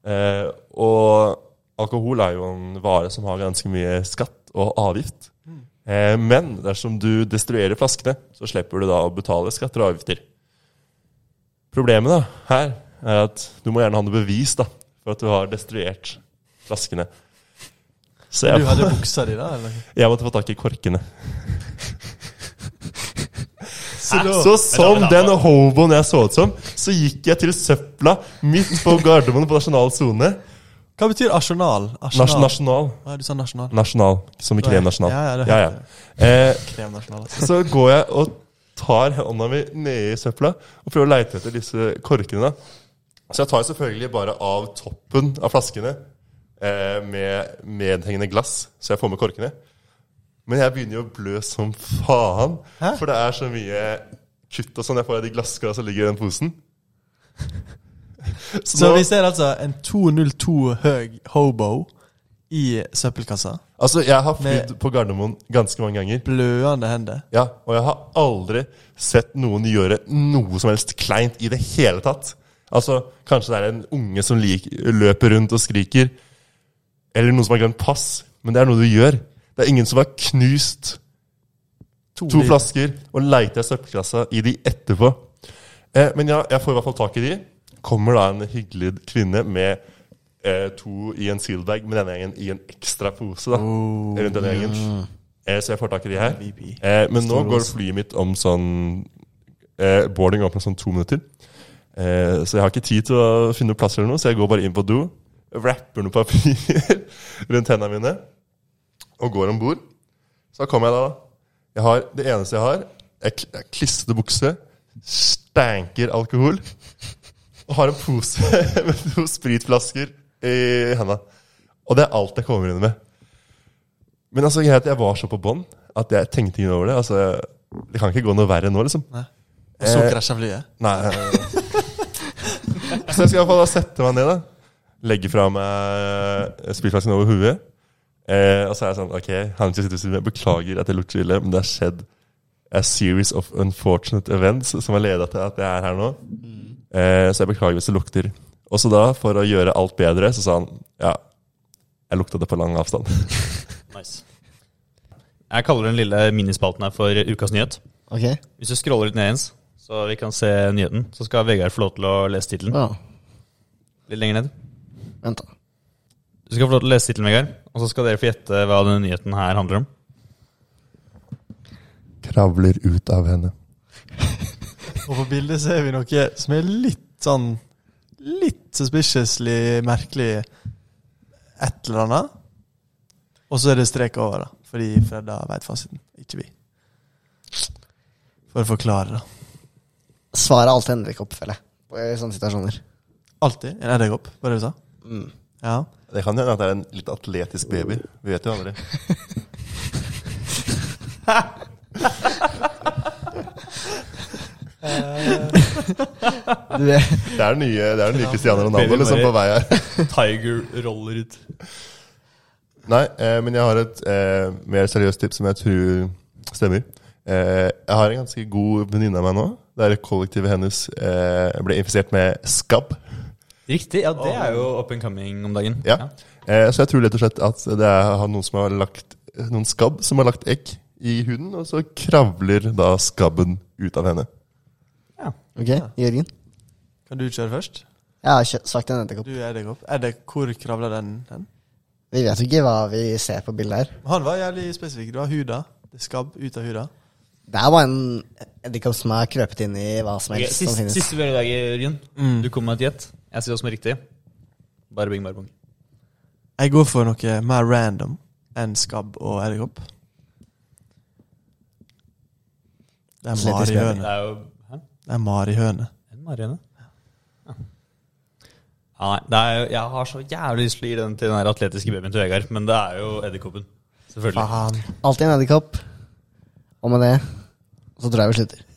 Eh, og alkohol er jo en vare som har ganske mye skatt og avgift. Eh, men dersom du destruerer flaskene, så slipper du da å betale skatter og avgifter. Problemet da, her er at du må gjerne ha noe bevis da, for at du har destruert flaskene. Så jeg, Du hadde buksa di, da? eller? jeg måtte få tak i korkene. Så Så som den hoboen jeg så ut som, så gikk jeg til søpla midt på Gardermoen på nasjonal sone. hva betyr asjonal? Nas nasjonal. Ja, du sa nasjonal. Nasjonal, som i kremnasjonal. Ja, ja, Ja, ja. Eh. Altså. så går jeg og tar hånda mi nedi søpla og prøver å leite etter disse korkene. da. Så jeg tar selvfølgelig bare av toppen av flaskene med medhengende glass, så jeg får med korkene. Men jeg begynner jo å blø som faen, Hæ? for det er så mye kutt og sånn jeg får av de glassglass som ligger i den posen. (laughs) Så, Så nå, vi ser altså en 202 høy hobo i søppelkassa. altså, jeg har flydd på Gardermoen ganske mange ganger. Bløende hender. Ja, og jeg har aldri sett noen gjøre noe som helst kleint i det hele tatt. Altså, Kanskje det er en unge som lik, løper rundt og skriker, eller noen som har glemt pass, men det er noe du gjør. Det er ingen som har knust to to flasker og leita i søppelkassa i de etterpå. Eh, men ja, jeg får i hvert fall tak i de. Kommer da en hyggelig kvinne med eh, to i en sealbag, men denne gangen i en ekstra pose. da Oh. Rundt denne gjengen. Eh, så jeg får tak i de her. Eh, men nå går flyet mitt om sånn eh, Boarding åpner sånn to minutter. Eh, så jeg har ikke tid til å finne plass eller noe, så jeg går bare inn på do, wrapper noe papir (laughs) rundt hendene mine og går om bord. Så kommer jeg da. Jeg har, det eneste jeg har, er klissete bukse, stanker alkohol og har en pose (laughs) med to spritflasker i henda. Og det er alt jeg kommer inn med. Men altså, jeg, jeg var så på bånn at jeg tenkte ikke over det. Altså, Det kan ikke gå noe verre nå, liksom. Nei. Og så krasja flyet. Nei. (laughs) så jeg skal i hvert fall sette meg ned, da. Legge fra meg spillflasken over huet. Eh, og så er jeg sånn Ok, han ikke sitter meg. Beklager at jeg lukter ille, men det har skjedd a series of unfortunate events som har leda til at jeg er her nå. Eh, så jeg beklager hvis det lukter. Og så da, for å gjøre alt bedre, så sa han ja, jeg lukta det på lang avstand. (laughs) Nice. Jeg kaller den lille minispalten her for Ukas nyhet. Ok. Hvis du scroller litt ned, Jens, Så vi kan se nyheten. Så skal Vegard få lov til å lese tittelen. Ja, Litt lenger ned. Vent da. Du skal få lov til å lese tittelen, Vegard. Og så skal dere få gjette hva denne nyheten her handler om. Kravler ut av henne. (laughs) Og på bildet ser vi noe som er litt sånn Litt suspiciously merkelig et eller annet. Og så er det strek over, da. Fordi Fredda veit fasiten, ikke vi. For å forklare, da. Svaret er alltid en edderkopp, føler jeg. på- I sånne situasjoner. Alltid en edderkopp, var det du sa? Mm. Ja. Det kan hende at det er en litt atletisk baby. Vi vet jo aldri. Du (laughs) Det er den nye, det er den nye Cristiano Ronaldo liksom, på vei her. Tiger roller ut. Nei, eh, men jeg har et eh, mer seriøst tips som jeg tror stemmer. Eh, jeg har en ganske god venninne av meg nå. Der kollektivet hennes eh, ble infisert med skabb. Riktig. Ja, det er jo up and coming om dagen. Ja. Eh, så jeg tror rett og slett at det er noen som har lagt noen skabb som har lagt egg i huden, og så kravler da skabben ut av henne. Ja. ok, Jørgen? Kan du kjøre først? Jeg har kjø- sagt en edderkopp. Du er edderkopp. Edder, hvor kravler den hen? Vi vet jo ikke hva vi ser på bildet her. Han var jævlig spesifikk. Du har huda. Det er skabb ut av huda. Det er bare en edderkopp som har krøpet inn i hva som helst som siste, siste vi gjør i dag, Jørgen. Mm. Du kommer med et gjett. Jeg sier hva som er riktig. Bare bing, bare bong. Jeg går for noe mer random enn skabb og edderkopp. Det er marihøne. er jo Hæ? Det er marihøne. En Marianne? Ja. Ja, nei, det er jo, jeg har så jævlig lyst til å gi den til den atletiske babyen til Vegard, men det er jo edderkoppen. Selvfølgelig. Faen. Alltid en edderkopp. Og med det så tror jeg vi slutter.